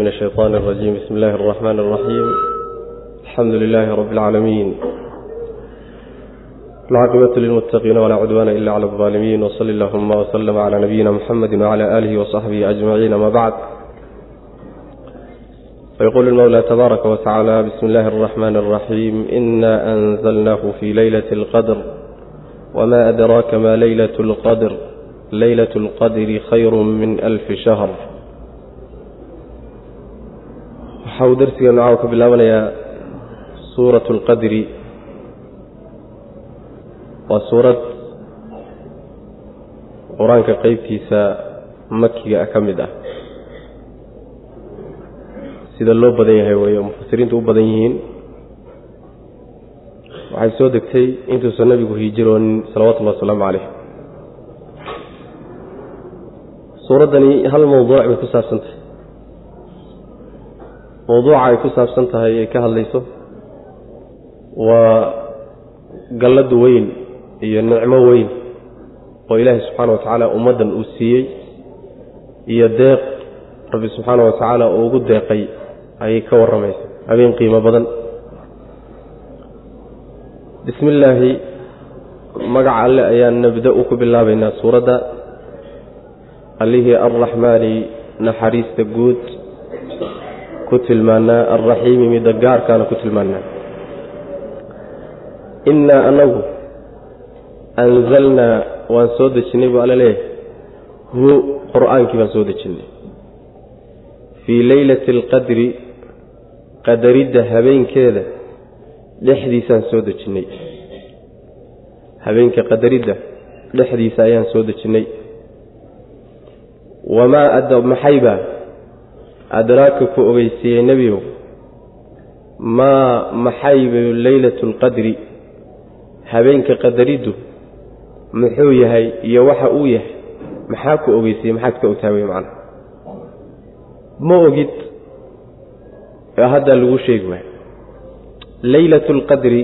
من الشيطان الرجيم بسم الله الرحمن الرحيم الحمد لله رب العالمين العاقبة للمتقين ولا عدوان إلا على الظالمين وصل اللهم وسلم على نبينا محمد وعلى آله وصحبه أجمعين ما بعد فيقول المولى تبارك وتعالى بسم الله الرحمن الرحيم إنا أنزلناه في ليلة القدر وما أدراك ما ليلة القدر ليلة القدر خير من ألف شهر waxau darsigeenu caawa ka bilaabanayaa suurat اlqadri waa suurad qur'aanka qeybtiisa makiga ah ka mid ah. Sida loo badan yahay wey oo mufasiriintu u badan yihiin. Waxay soo degtay intuusan nabigu hijiroonin salawatullahi wasalaamu caleyh suuraddani hal mawduuc bay ku saabsantahay mawduuca ay ku saabsan tahay ay ka hadlayso waa gallad weyn iyo nicmo weyn oo ilaahay subxaana wa tacaala ummaddan uu siiyey iyo deeq rabbi subxaana wa tacaala uu ugu deeqay ayay ka warramaysa habeen qiimo badan. Bismi illaahi magaca alle ayaan nabda-u ku bilaabaynaa suuradda. Allihii arraxmaani naxariista guud ku tilmaanaa alraxiimi midda gaarkaana ku tilmaanaa. Innaa anagu anzalnaa waan soo dejinnay buu alla leeyahay. Hu qur'aankii baan soo dejinnay fii leylati alqadri qadaridda habeenkeeda dhexdiisaan soo dejinnay habeenka qadaridda dhexdiisa ayaan soo dejinnay wamaa maxaybaa adraaka ku ogeysiiyey nebiyow maa maxayba leylatu alqadri habeenka qadariddu muxuu yahay iyo waxa uu yahay maxaa ku ogeysiiyey maxaad ka ogtaa wey macana ma ogid haddaa lagu sheegi waayo leylatu alqadri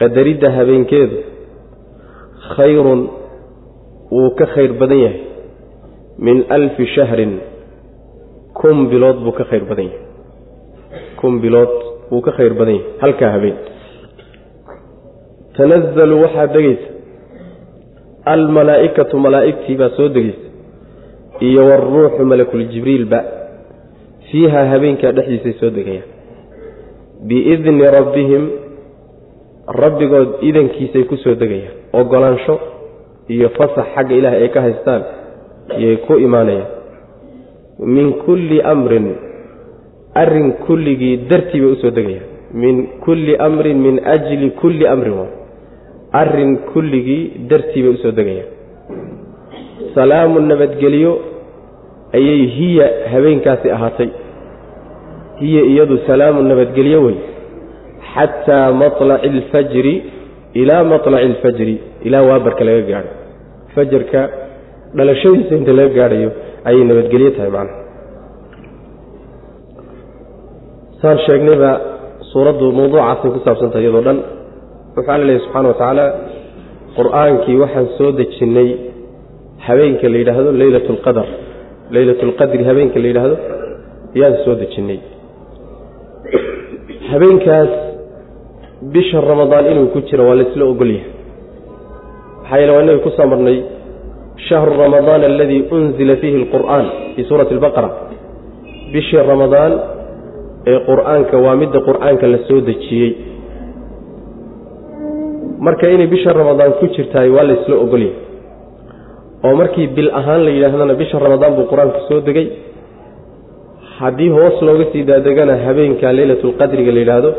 qadaridda habeenkeedu khayrun wuu ka khayr badan yahay min alfi shahrin kun bilood buu ka khayr badan yahay. Kun bilood wuu ka khayr badan yahay halkaa habeen. Tanazalu waxaa degaysa almalaa'ikatu malaa'igtii baa soo degaysa iyo waaruuxu malakuljibriilba fiiha habeenkaa dhexdiisay soo degayaan. Biidni rabbihim rabbigood idankiisay ku soo degayaan. Ogolaansho iyo fasax xagga ilaah ay ka haystaan iyay ku imaanayaan min kulli amrin arrin kulligii dartii bay u soo degayaan. Min kulli amrin min ajli kulli amrin waa arrin kulligii dartii bay u soo degayaan. Salaamu nabadgelyo ayay hiya habeenkaasi ahaatay. Hiya iyadu salaamu nabadgelyo wey. Xataa maطlaci alfajri ilaa maطlaci alfajri ilaa waabarka laga gaadho. Fajarka dhalashadiisa inta laga gaadhayo ayay nabadgelyo tahay macnaha saan sheegnayba suuraddu mawduucaasay ku saabsantahay iyadoo dhan wuxuu alla leeyahy subxana wa tacaala qur'aankii waxaan soo dejinnay habeenka la yidhaahdo leylat alqadar leylat alqadri habeenka la yidhaahdo yaan soo dejinnay. Habeenkaas bisha ramadaan inuu ku jiro waa laysla ogolyahay maxaa yeele waa inaga ku soo marnay shahru ramadaan aladii unzila fiihi alqur'aan fii suurati albaqara bishii ramadaan ee qur'aanka waa midda qur'aanka la soo dejiyey marka inay bisha ramadaan ku jirtahay waa laysla ogolyahay oo markii bil ahaan la yidhaahdana bisha ramadaan buu qur'aanku soo degay haddii hoos looga sii daadegana habeenka leylatulqadriga la yidhaahdo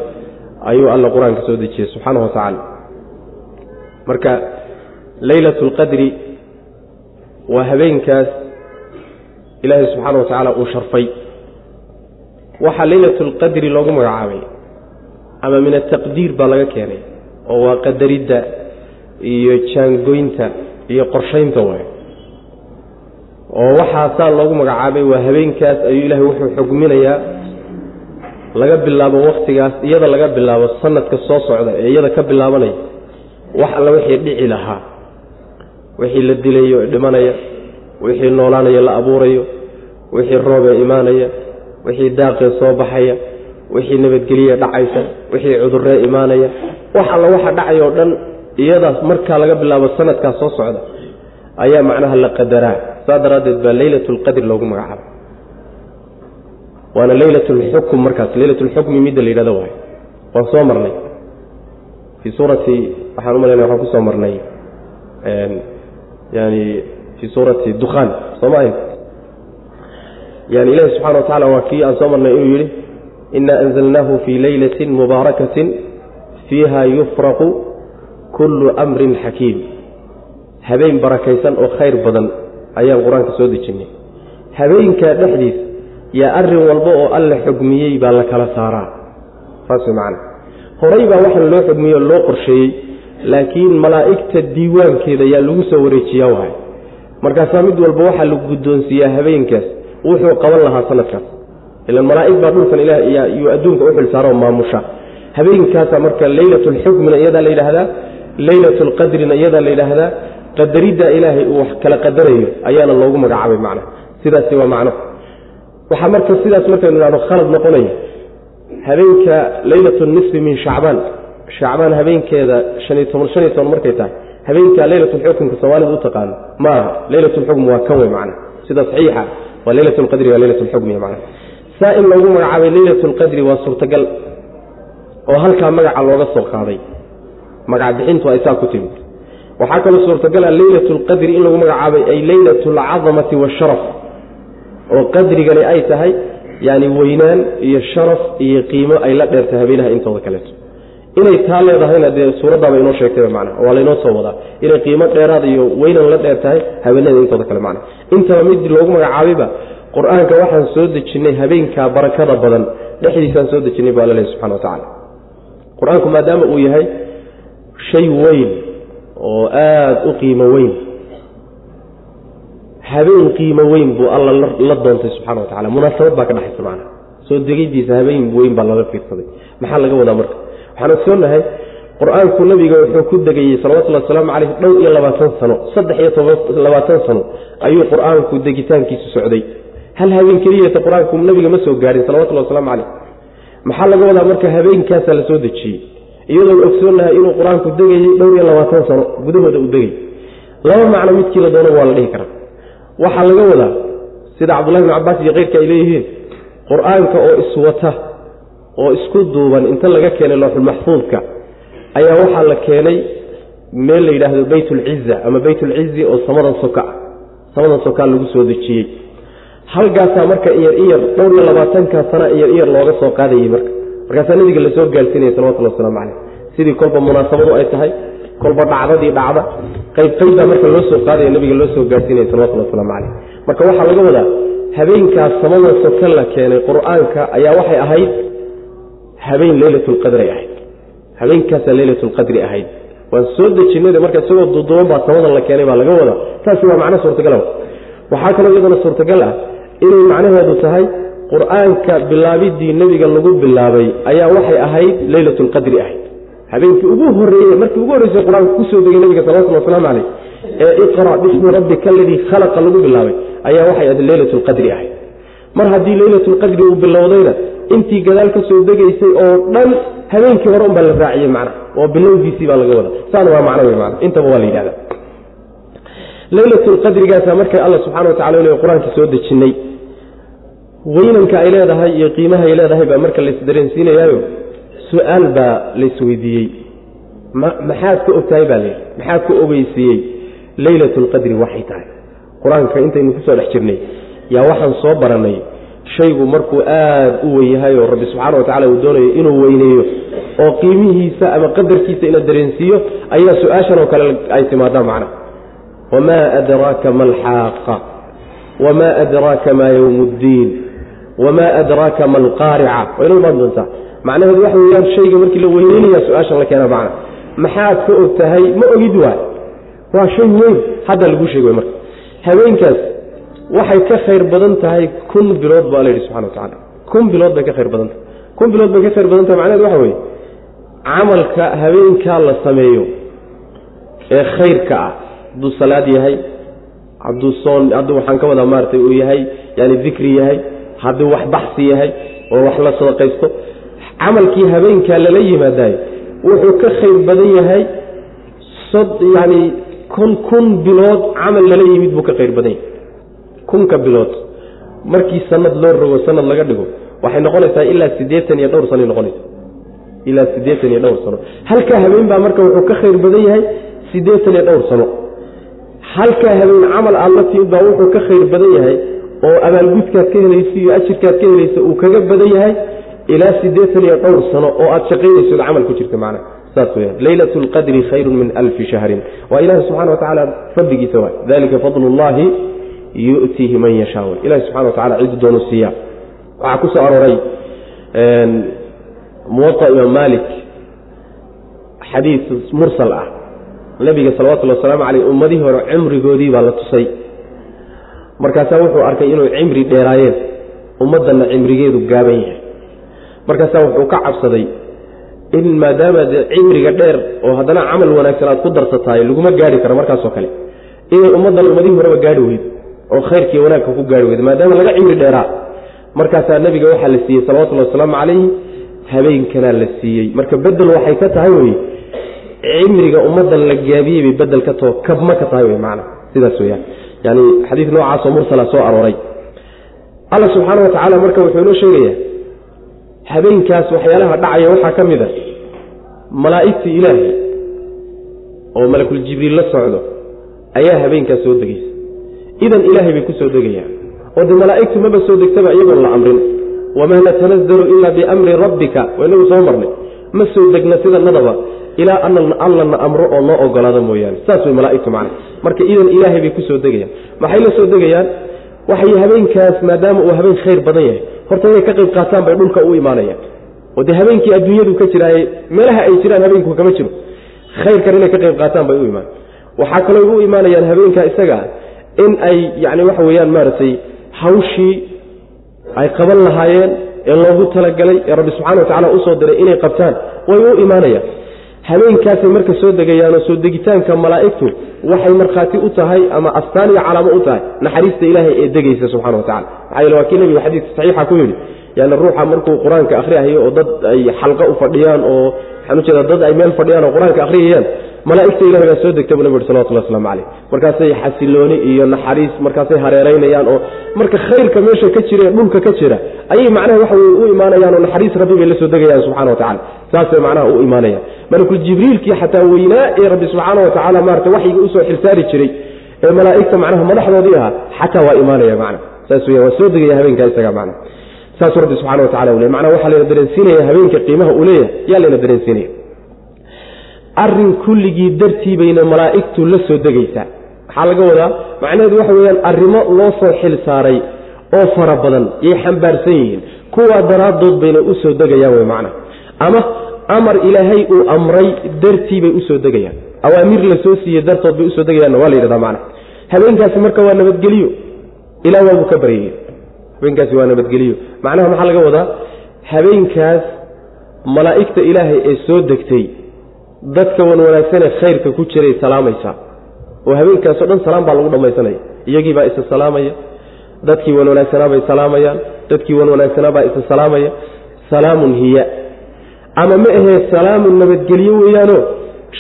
ayuu alla qur'aanka soo dejiyey subxaana wa tacaala marka leylatulqadri waa habeenkaas ilaahay subxaana wa tacaala uu sharfay. Waxaa leylatulqadri loogu magacaabay ama min ataqdiir baa laga keenay oo waa qadaridda iyo jaangoynta iyo qorshaynta waay. Oo waxaasaa loogu magacaabay waa habeenkaas ayuu ilaahay wuxuu xugminayaa laga bilaabo wakhtigaas iyada laga bilaabo sanadka soo socda ee iyada ka bilaabanaya wax alla wixii dhici lahaa wixii la dilayo dhimanaya wixii noolaanaya la abuurayo wixii roobee imaanaya wixii daaqee soo baxaya wixii nabadgelye dhacaysa wixii cudurree imaanaya. Wax alla waxa dhacay oo dhan iyadaas markaa laga bilaabo sanadkaas soo socda ayaa macnaha la qadaraa. Saa daraaddeed baa leylat lqadri loogu magacaaba waana leylat lxukm markaas leylat lxukmi midda la yidhahdo waay waan soo marnay. Fii suurati waxaan u malayna waxaan ku soo marnay yani fii suurati dukhaan sooma ahayd yani ilahi subxana wa tacala waa kii aan soo marnay inuu yidhi ina anzalnaahu fii leylati mubaarakatin fiiha yufraqu kullu amrin xakiim habeen barakaysan oo khayr badan ayaan qur'aanka soo dejinnay habeenkaa dhexdiisa yaa arrin walba oo alle xugmiyey baa la kala saaraa. Saas macana horay baa waxaan loo xugmiyey oo loo qorsheeyey laakiin malaa'igta diiwaankeeda yaa lagu soo wareejiyaa waay. Markaasaa mid walba waxaa lagu guddoonsiiyaa habeenkaas wuxuu qaban lahaa sanadkaas. Ilan malaa'ig baa dhulkan ilaah iyo adduunka u xilsaaroo maamusha. Habeenkaasa marka leylat lxukmina iyadaa la yidhaahdaa leylat lqadrina iyadaa la yidhaahdaa qadaridda ilaahay uu wax kala qadarayo ayaana loogu magacaabay macna sidaasi waa macno. Waxaa marka sidaas markaynu idhahdo khalad noqonaya. Habeenka leylat nisfi min shacbaan shacbaan habeenkeeda markay tahay habeenka leylatulxukmka soomaalida u taqaano ma aha leylatulxukm waa kan wey macna sida saxiixa waa leylat lqadri waa leylat lxukmi macna. Saa in loogu magacaabay leylat lqadri waa suurtagal oo halkaa magaca looga soo qaaday. Magac bixintu ay saa ku timid. Waxaa kaloo suurtagala leylat lqadri in lagu magacaabay ay leylat alcadamati waasharaf oo qadrigani ay tahay yani weynaan iyo sharaf iyo qiimo ay la dheertahay habeenaha intooda kaleeto inay taa leedahayna dee suuraddaaba inoo sheegtay mana waa laynoo soo wadaa. Inay qiimo dheeraad iyo weynan la dheer tahay habeenada intooda kale macna intaba mid loogu magacaabayba qur'aanka waxaan soo dejinnay habeenkaa barakada badan dhexdiisaan soo dejinnay bu alla lehy subxana wa qur'aanku maadaama uu yahay shay weyn oo aada u qiimo weyn habeen qiimo weyn buu alla la doontay subxana wa munaasabad baa ka dhexaysa macna soo degiddiisa habeen weyn baa laga fiirsaday. Maxaa laga wadaa marka waxaan ogsoonahay qur'aanku nabiga wuxuu ku degayey salawatullhi wasalaamu caleyh dhowr iyo labaatan sano saddex iyo tobanlabaatan sano ayuu qur'aanku degitaankiisu socday. Hal habeen keliyata qur'aanku nabiga ma soo gaadhin salawatullhi wasalaamu caleyh maxaa laga wadaa marka habeenkaasaa la soo dejiyey? Iyadoon ogsoonahay inuu qur'aanku degayey dhowr iyo labaatan sano gudahooda uu degay. Laba macno midkii la doono waa la dhihi karaa. Waxaa laga wadaa sida cabdullahi bn cabaas iyo keyrka ay leeyihiin qur'aanka oo iswata oo isku duuban inta laga keenay looxulmaxfuudka ayaa waxaa la keenay meel la yidhaahdo beytulciza ama beytulcizi oo samadan soka ah samadan sokaa lagu soo dejiyey. Halkaasaa marka iyar iyar dhowr iyo labaatankaa sana iyar iyar looga soo qaadayey marka. Markaasaa nabiga la soo gaarsiinaya salawatullah waslamu caleyh sidii kolba munaasabadu ay tahay kolba dhacdadii dhacda qayb qaybaa marka loo soo qaadaya nabiga loo soo gaarsiinaya salawatullah waslamu caleyh marka waxaa laga wadaa habeenkaas samada soka la keenay qur'aanka ayaa waxay ahayd habeen leylatulqadri ahayd. Habeenkaasaa leylatulqadri ahayd. Waan soo dejinay marka isagoo duduban baa samada la keenay baa laga wadaa taasi waa macno suurtagal waxaa kaloo iyadana suurtagal ah inay macnaheedu tahay qur'aanka bilaabidii nebiga lagu bilaabay ayaa waxay ahayd leylatulqadri ahayd. Habeenkii ugu horeeye markii ugu horreysay qur'aanka ku soo degay nabiga salawatulli wasalaamu caleyh ee iqra bismi rabbika aladii khalaqa lagu bilaabay ayaa waxay ahayd leylatulqadri ahayd. Mar haddii leylatulqadri uu bilowdayna intii gadaal ka soo degaysay oo dhan habeenkii hore unbaa la raaciyey macna oo bilowgiisii baa laga wada saana waa macno wey intaba waa la yidhahda leylatulqadrigaasa markay alla subxana wa tacala inu qur'aanka soo dejinnay weynanka ay leedahay iyo qiimaha ay leedahay baa marka laysdareensiinayaayo su'aal baa laysweydiiyey maxaad ka ogtahay baa layidhi maxaad ka ogeysiiyey leylatulqadri waxay tahay. Qur'aanka intaynu ku soo dhex jirnay yaa waxaan soo barannay shaygu markuu aad u wen yahay oo rabbi subxaana wa tacala uu doonayo inuu weyneeyo oo qiimihiisa ama qadarkiisa ina dareensiiyo ayaa su'aashan oo kale ay timaadaan macna. Wamaa adraaka ma alxaaqa? Wamaa adraaka maa yowm ddiin wamaa adraaka ma alqaarica? Waa ina imaan doontaa. Macnaheedu waxa weyaan shayga markii la weyneynaya su'aashan la keena macna. Maxaad ka og tahay ma ogid waay. Waa shay weyn hadda laguu sheeg marka. Habeenkaas waxay ka khayr badan tahay kun bilood baa la yidhi subxana wa tacala kun bilood bay ka khayr badan tahay. Kun bilood bay ka khayr badan tahay macnahedu waxa weeye camalka habeenkaa la sameeyo ee khayrka ah hadduu salaad yahay hadduu soon hadduu waxaan ka wadaa maaratay uu yahay yani dikri yahay hadduu wax baxsi yahay oo wax la sadaqaysto camalkii habeenkaa lala yimaadayo wuxuu ka khayr badan yahay yani kun kun bilood camal lala yimid buu ka khayr badan yahay kunka bilood. Markii sanad loo rogo sanad laga dhigo waxay noqonaysaa ilaa siddeetan iyo dhowr sanoy noqonaysa. Ilaa siddeetan iyo dhowr sano. Halkaa habeen baa marka wuxuu ka khayr badan yahay siddeetan iyo dhowr sano. Halkaa habeen camal aad la timid baa wuxuu ka khayr badan yahay oo abaalgudkaad ka helaysa iyo ajirkaad ka helaysa uu kaga badan yahay ilaa siddeetan iyo dhowr sano oo aad shaqaynayso camal ku jirta macna. Saas weyaan leylat lqadri khayru min alfi shahrin. Waa ilahi subxana wa tacaala fadligiisa waay. Dalika fadlu llahi yu'tiihi man yashaa ilahi subxana wa tacala cidu doonu siiya. Waxaa ku soo arooray muwaطa imaam malik xadiid mursal ah. Nabiga salawatullhi wasalaamu caleyh ummadihii hore cimrigoodii baa la tusay. Markaasaa wuxuu arkay inuu cimri dheeraayeen. Ummaddanna cimrigeedu gaaban yahay. Markaasaa wuxuu ka cabsaday in maadaama dee cimriga dheer oo haddana camal wanaagsan aad ku darsatahay laguma gaari karo markaasoo kale. Inay ummaddan ummadihii horeba gaari weydo oo khayrkii wanaagka ku gaari weydo maadaama laga cimri dheeraa. Markaasaa nabiga waxaa la siiyey salawatullhi wasalaamu calayhi habeenkanaa la siiyey. Marka bedel waxay ka tahay wey cimriga ummaddan la gaabiyey bay bedel ka taho kabma ka tahay wey macana sidaas weyaan yani xadiid noocaasoo mursala soo arooray. Alla subxaana wa tacaala marka wuxuu inoo sheegayaa habeenkaas waxyaalaha dhacaya waxaa ka mid a malaa'igtii ilaahay oo malakul la socdo ayaa habeenkaas soo degaysa idan ilaahay bay ku soo degayaan. oo dee malaa'igtu maba soo degtaba iyagoon la amrin. wamaa natanazalu ilaa biamri rabbika. Waa inagu soo marnay. Ma soo degna sidanadaba ilaa allana amro oo noo ogolaado mooyaane. Saas way malaaigtu macna marka idan ilaahay bay ku degayaan. Maxay la soo degayaan? Waxay habeenkaas maadaama uu habeen khayr badan yahay. Horta inay ka qayb qaataan bay dhulka u imaanayaan. oo dee habeenkii adduunyadu ka jiraaye meelaha ay jiraan habeenku kama jiro. Khayrkan inay ka qayb qaataan bay u imaan. Waxaa kaloo u imaanayaan habeenkaa isaga in ay yani waxa weeyaan maaragtay hawshii ay qaban lahaayeen ee loogu talagalay ee rabbi subxana wa tacala u soo diray inay qabtaan way u imaanayaan. Habeenkaasay marka soo degayaanoo soo degitaanka malaa'igtu waxay markhaati u tahay ama astaan iyo calaamo u tahay naxariista ilaahay ee degaysa subxana wa tacala maxaa yeele waa kii nebigu xadiidka saxiixa ku yidhi yani ruuxa markuu qur'aanka akhriyahayo oo dad ay xalqa u fadhiyaan oo waxaan ujeeda dad ay meel fadhiyaan oo qur'aanka akhriyayaan malaa'igta ilahay baa soo degta buu nabi uri salawatullah waslamu caleyh markaasay xasilooni iyo naxariis markaasay hareeraynayaan oo marka khayrka meesha ka jira dhulka ka jira ayay macnaha waxa weye u imaanayaan oo naxariis rabbi bay la soo degayaan subxana wa tacala saasay macnaha u imaanayaan. Malakul jibriilkii xataa weynaa ee rabbi subxaana wa tacaala maarata waxyiga u soo xilsaari jiray ee malaa'igta macnaha madaxdoodii ahaa xataa waa imaanaya macna saas weya waa soo degaya habeenkaa isaga macna saasuu rabbi subxana wa tacala u macnaha waxaa layna dareensiinaya habeenka qiimaha uu yaa layna dareensiinaya arrin kulligii dartii bayna malaa'igtu la soo degaysaa maxaa laga wadaa macnaheedu waxa weyaan arrimo loo soo xil saaray oo fara badan yay xambaarsan yihiin. Kuwaa daraaddood bayna u soo degayaan wey macna. Ama amar ilaahay uu amray dartii bay u soo degayaan. Awaamir la soo siiyey dartood bay u soo degayaanna waa la yidhahdaa macna. Habeenkaasi marka waa nabadgeliyo ilaa waabuu ka baryaya habeenkaasi waa nabadgeliyo macnaha maxaa laga wadaa? Habeenkaas malaa'igta ilaahay ee soo degtay dadka wan wanaagsanee khayrka ku jiray salaamaysaa oo habeenkaasoo dhan salaam baa lagu dhammaysanaya iyagii baa isa salaamaya dadkii wan wanaagsanaa bay salaamayaan dadkii wan wanaagsanaa baa isa salaamaya. Salaamun hiya. Ama ma ahee salaamun nabadgelyo weeyaano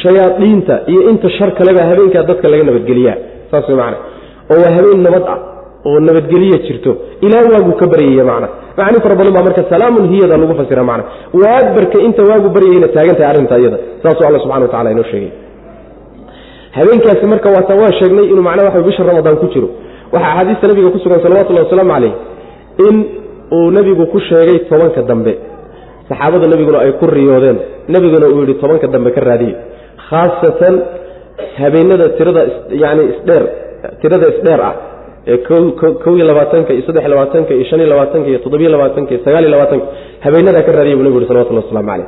shayaadiinta iyo inta shar kalebaa habeenkaa dadka laga nabadgeliyaa. Saas way macana oo waa habeen nabad ah oo nabadgeliya jirto. Ilaa waagu ka baryaya macna. Macni fara badan baa marka salaamun hiyada lagu fasira macna. Waagbarka inta waagu baryayna taagan arrinta iyada saasuu alla subxana wa tacala inoo sheegay. Habeenkaasi marka waata waa sheegnay inuu macnaha waxa bisha ramadaan ku jiro. Waxaa axaadiista nabiga ku sugan salawatullahi wasalaamu calayh in uu nebigu ku sheegay tobanka dambe. Saxaabada nebiguna ay ku riyoodeen. Nebiguna uu yidhi tobanka dambe ka raadiye khaasatan habeenada tirada yani isdheer tirada isdheer ah ee kow iyo labaatanka iyo saddex labaatanka iyo shan iyo labaatanka iyo toddobiyo labaatanka iyo sagaal iyo labaatanka habeenadaa ka raadiya buu nebigu yhi salawatullah waslamu calayh.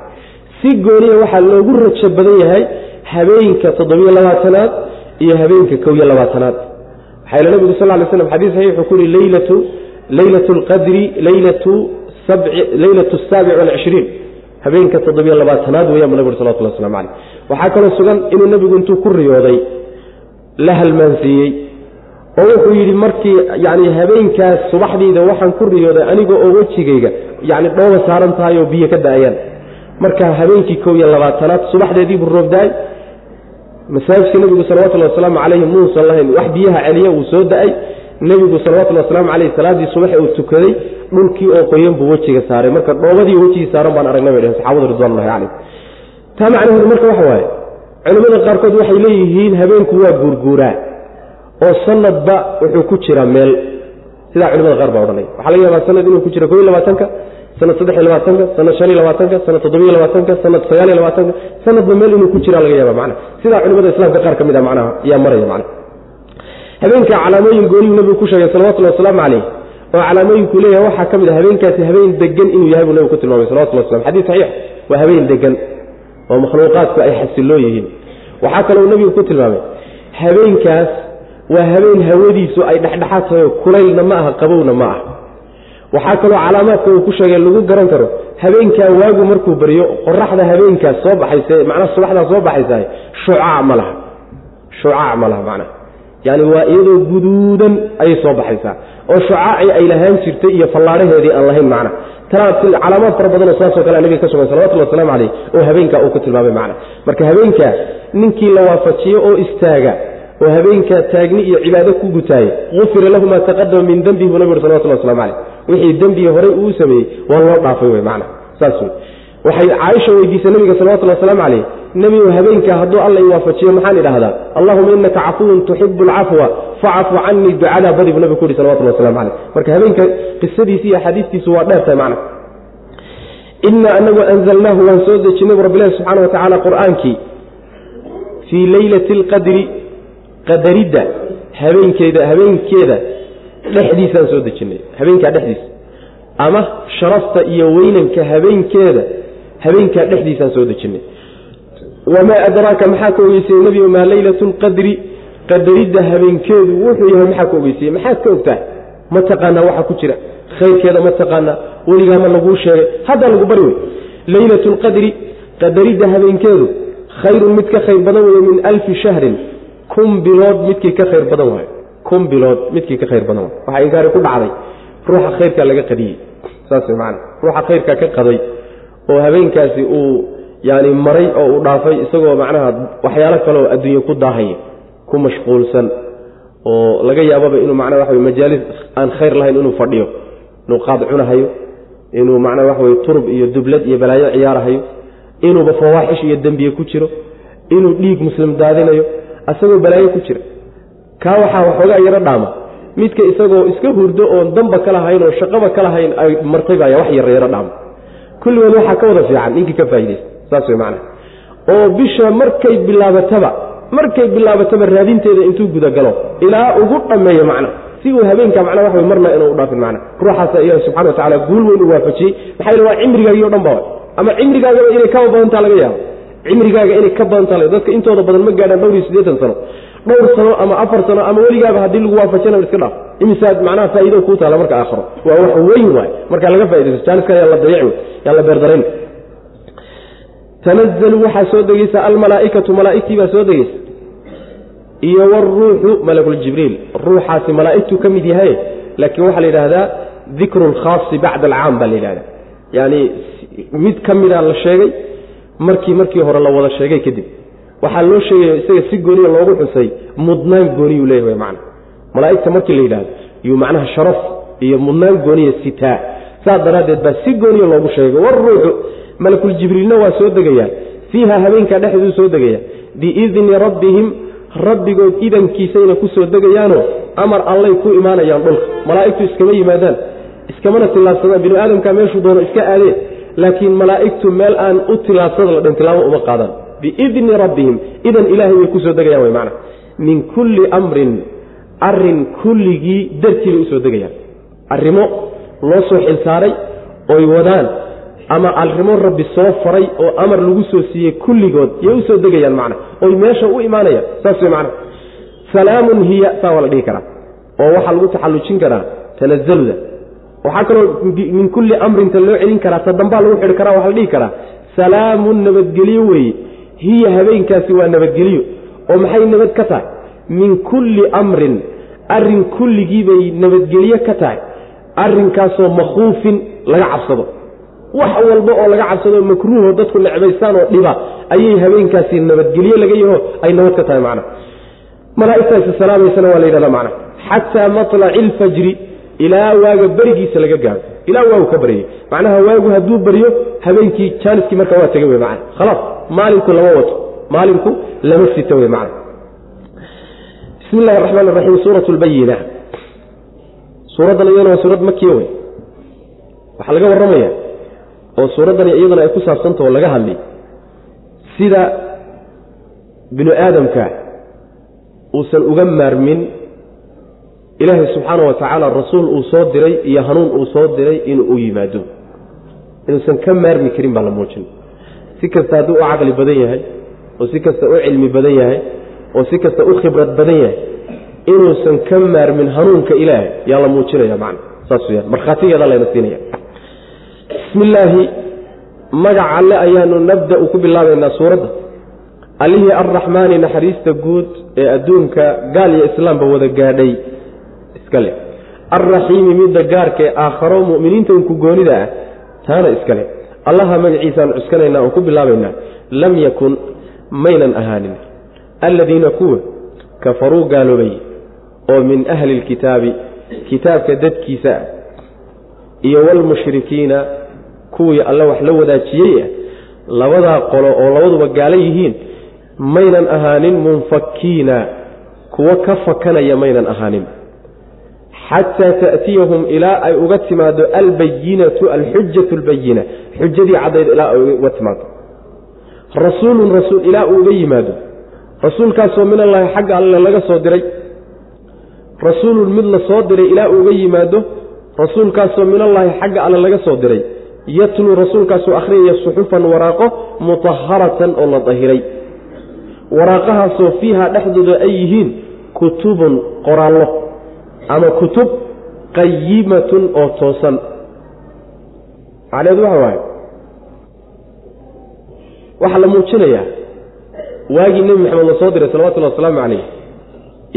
Si gooniya waxaa loogu rajo badan yahay habeenka toddobiyo labaatanaad iyo habeenka kow iyo labaatanaad. Waxaa yl nebigu sal ly slam xadis saxiix wuxuu ku yihi leylatu leylatu lqadri leylatu leylatu saabic walcishriin habeenka toddobiyo labaatanaad weeyaan bu nabig uri salawatullah waslamu calayh. Waxaa kaloo sugan inuu nebigu intuu ku riyooday la halmaansiiyey oo wuxuu yidhi markii yani habeenkaas subaxdiida waxaan ku riyooday aniga oo wejigayga yani dhooba saaran tahay oo biyo ka da'ayaan. Marka habeenkii kow iyo labaatanaad subaxdeediibuu roob da'ay masaajidka nebigu salawatullhi wasalaamu calayhi muusan lahayn. Wax biyaha celiya uu soo da'ay. Nebigu salawatullhi wasalaamu caleyh salaaddii subax uu tukaday dhulkii oo qoyan buu wejiga saaray. Marka dhoobadii wejigii saaran baan aragnay bay dheheen saxaabadu ridwanullahi caleyh taa macnaheedu marka waxa waaye culimmada qaarkood waxay leeyihiin habeenku waa guurguuraa oo sanadba wuxuu ku jira meel. Sidaa culimada qaar baa odhanay. Waxaa laga yaabaa sanad inuu ku jiro ko iyo labaatanka sanad saddex iyo labaatanka sanad shan iyo labaatanka sanad toddobiyo labaatanka sanad sagaal iyo labaatanka. Sanadba meel inuu ku jira laga yaaba macna sidaa culimada islaamka qaar ka mid a macnaha ayaa maraya macna habeenka calaamooyin gooniyuu nabigu ku sheegay salawatullahi wasalaamu caleyh oo calaamooyinkuu leeyahay waxaa ka mid a habeenkaasi habeen degan inuu yahay buu nabigu ku tilmaamay salawatullah waslam xadis saxiix waa habeen degan oo makhluuqaadku ay xasiloo yihiin. Waxaa kaloo nabigu ku tilmaamay habeenkaas waa habeen hawadiisu ay dhexdhexaad tahay kulaylna ma aha qabowna ma aha. Waxaa kaloo calaamaadka uu ku sheegay lagu garan karo habeenkaa waagu markuu baryo qoraxda habeenkaas soo baxaysa macnaha subaxdaa soo baxaysa shucaac ma laha. Shucaac ma laha macnaha. Yani waa iyadoo guduudan ayay soo baxaysaa. Oo shucaacii ay lahaan jirtay iyo fallaadhaheedii aan lahayn macna calaamaad fara badanoo saasoo kale nabiga ka sugan salawatulli waslamu caleyh oo habeenkaa uu ku tilmaamay macna marka habeenkaa ninkii la waafajiyo oo istaaga oo habeenkaa taagni iyo cibaado ku gutaayey ufira lahu maa taqadama min dembihi buu nabig uri salawatulli waslamu caleyh wixii dembigii horay uu sameeyey waa loo dhaafay wey macna. Saas wey waxay caaisha weydiisay nabiga salawatulli wasalaamu caleyh nebigu habeenkaa hadduu alla i waafajiyo maxaan idhahdaa allahuma inaka cafuwun tuxibu alcafwa facfu canii ducadaa badi buu nabigu ku yihi salawatulli waslamu caleyh marka habeenka qisadiisi iyo axaadiistiisu waa dheer tahay macna. Ina anagu anzalnaahu waan soo dejinay bu rabbilahi subxana wa tacaala qur'aankii fii leylati alqadri qadaridda habeenkeeda habeenkeeda dhexdiisaan soo dejinay habeenkaa dhexdiisa ama sharafta iyo weynanka habeenkeeda habeenkaa dhexdiisaan soo dejinay. Wamaa adraaka maxaa ka ogeysayey nebigu maa leylatu lqadri qadaridda habeenkeedu wuxuu yahay maxaa ka ogeysayey maxaad ka ogtahay ma taqaanaa waxa ku jira. Khayrkeeda ma taqaanaa. Weligaa ma laguu sheegay. Haddaa lagu bari wey leylatu lqadri qadaridda habeenkeedu khayrun mid ka khayr badan weeye min alfi shahrin kun bilood midkii ka khayr badan waayo. Kun bilood midkii ka khayr badan waayo. Waxaa inkaari ku dhacday. Ruuxa khayrkaa laga qadiyey. Saas macana ruuxa khayrkaa ka qaday oo habeenkaasi uu yani maray oo uu dhaafay isagoo macnaha waxyaalo kaleoo adduunye ku daahaya ku mashquulsan oo laga yaababa inuu macnaha waxa wey majaalis aan khayr lahayn inuu fadhiyo inuu qaad cunahayo inuu macnaha waxa wey turub iyo dublad iyo balaayo ciyaarahayo inuuba fawaaxish iyo dembiye ku jiro inuu dhiig muslim daadinayo asagoo balaayo ku jira. Kaa waxaa waxoogaa yaro dhaama. Midka isagoo iska hurdo oon damba ka lahayn oo shaqaba ka lahayn ay martay baya wax yara yaro dhaama. Kulligood waxaa ka wada fiican ninkii ka faa'idaysta saas wey macnaha. Oo bisha markay bilaabataba markay bilaabataba raadinteeda intuu gudagalo ilaa ugu dhammeeyo macna si uu habeenka macna wax marna inuu u dhaafin macna ruuxaasa ilahi subxana wa tacala guul weyn u waafajiyey. Maxaa yeele waa cimrigaagii o dhan ba ama cimrigaagaba inay kaba badantaa laga yaabo cimrigaaga inay ka badantaa laga dadka intooda badan ma gaadhaan dhowr iyo siddeetan sano. Dhowr sano ama afar sano ama weligaaba haddii lagu waafajina iska dhaaf. Imisaad macnaha faa'ido kuu taala marka aakhiro. Waa wax weyn waay. Markaa laga faa'idaysto jaaniska yaa la dayaci yaa la beerdarayn tanazalu waxaa soo degeysa almalaaikatu malaaigtii baa soo degeysa iyo wruuxu malakuljibriil ruuxaasi malaaigtuu ka mid yahay laakiin waxaa la yidhaahdaa dikru lkhaasi bacda alcaam baa la yidhahda yani mid ka mida la sheegay markii markii hore la wada sheegay kadib. Waxaa loo sheegaya isaga si gooniya loogu xusay mudnaan gooniyuu leeyahay macna. Malaaigta markii la yidhahdo yuu macnaha sharaf iyo mudnaan gooniya sitaa. Saas daraaddeed baa si gooniya loogu sheegay waruuxu malakuljibriilna waa soo degayaa fiiha habeenkaa dhexduu soo degaya biidni rabbihim rabbigood idankiisayna ku soo degayaanoo amar allay ku imaanayaan dhulka. Malaa'igtu iskama yimaadaan iskamana tillaabsadaan binu aadamkaa meeshuu doono iska aadeen laakiin malaa'igtu meel aan u tillaabsada la dhan tilaabo uma qaadaan biidni rabbihim idan ilaahay way ku soo degayaan way macna. Min kulli amrin arrin kulligii dartii bay u soo degayaan. Arrimo loo soo xilsaaray oy wadaan ama arrimo rabbi soo faray oo amar lagu soo siiyey kulligood yay u soo degayaan macna. Oy meesha u imaanayaan saas way macna. Salaamun hiya saa waa la dhihi karaa. Oo waxaa lagu taxallujin karaa tanazaluda waxaa kaloo min kulli amrinta loo celin karaa ta dambaa lagu xidhi karaa waxaa la dhihi karaa salaamun nabadgelyo weeye hiya habeenkaasi waa nabadgelyo oo maxay nabad ka tahay? Min kulli amrin arrin kulligii bay nabadgelye ka tahay arrinkaasoo makhuufin laga cabsado. Wax walba oo laga cabsado makruuho dadku necbaystaan oo dhiba ayay habeenkaasi nabadgelye laga yaho ay nabad ka tahay macna. Malaaigtaasi salaamaysana waa la yidhahda macna. Xataa matlaci ilfajri ilaa waaga berigiisa laga gaaro. Ilaa waagu ka baryay. Macnaha waagu hadduu baryo habeenkii jaaniskii marka waa tegay wey macna khalaas maalinku lama wato. Maalinku lama sito wey macna bismi illahi araxmaan raxiim suurat lbayina suuraddan iyadana waa suurad makiya wey waxaa laga warramaya oo suuraddani iyadana ay ku saabsantao laga hadlay sida binu aadamka uusan uga maarmin ilaahay subxaana wa tacaala rasuul uu soo diray iyo hanuun uu soo diray inuu yimaado. Inuusan ka maarmi karin baa la muujin. Si kasta hadduu u caqli badan yahay oo si kasta u cilmi badan yahay oo si kasta u khibrad badan yahay inuusan ka maarmin hanuunka ilaahay yaa la muujinaya macna. Saas weyaan markhaatigeeda layna siinaya. Bismi illaahi magac alle ayaanu nabda-u ku bilaabaynaa suuradda. Allihii arraxmaani naxariista guud ee adduunka gaal iyo islaamba wada gaadhay iska leh. Alraxiimi midda gaarka ee aakharo mu'miniinta unku goonida ah taana iska leh. Allaha magaciisaan cuskanaynaa oon ku bilaabaynaa. Lam yakun maynan ahaanin. Alladiina kuwa kafaruu gaaloobay oo min ahli lkitaabi kitaabka dadkiisa ah iyo walmushrikiina kuwii alle wax la wadaajiyey ah labadaa qolo oo labaduba gaalo yihiin maynan ahaanin munfakiina kuwo ka fakanaya maynan ahaanin xataa ta'tiyahum ilaa ay uga timaado albayinatu alxujatu albayina xujadii caddayd ilaa ay uga timaado rasuulun rasuul ilaa uu uga yimaado rasuulkaasoo min allaahi xagga alle laga soo diray rasuulun mid la soo diray ilaa uu uga yimaado rasuulkaasoo min allaahi xagga alle laga soo diray yatluu rasuulkaasoo akhriyaya suxufan waraaqo mutaharatan oo la dahiray waraaqahaasoo fiiha dhexdooda ay yihiin kutubun qoraallo ama kutub qayimatun oo toosan. Macneedu waxa waaye waxaa la muujinayaa waagii nebi maxamed la soo diray salawatullahi wasalaamu calayh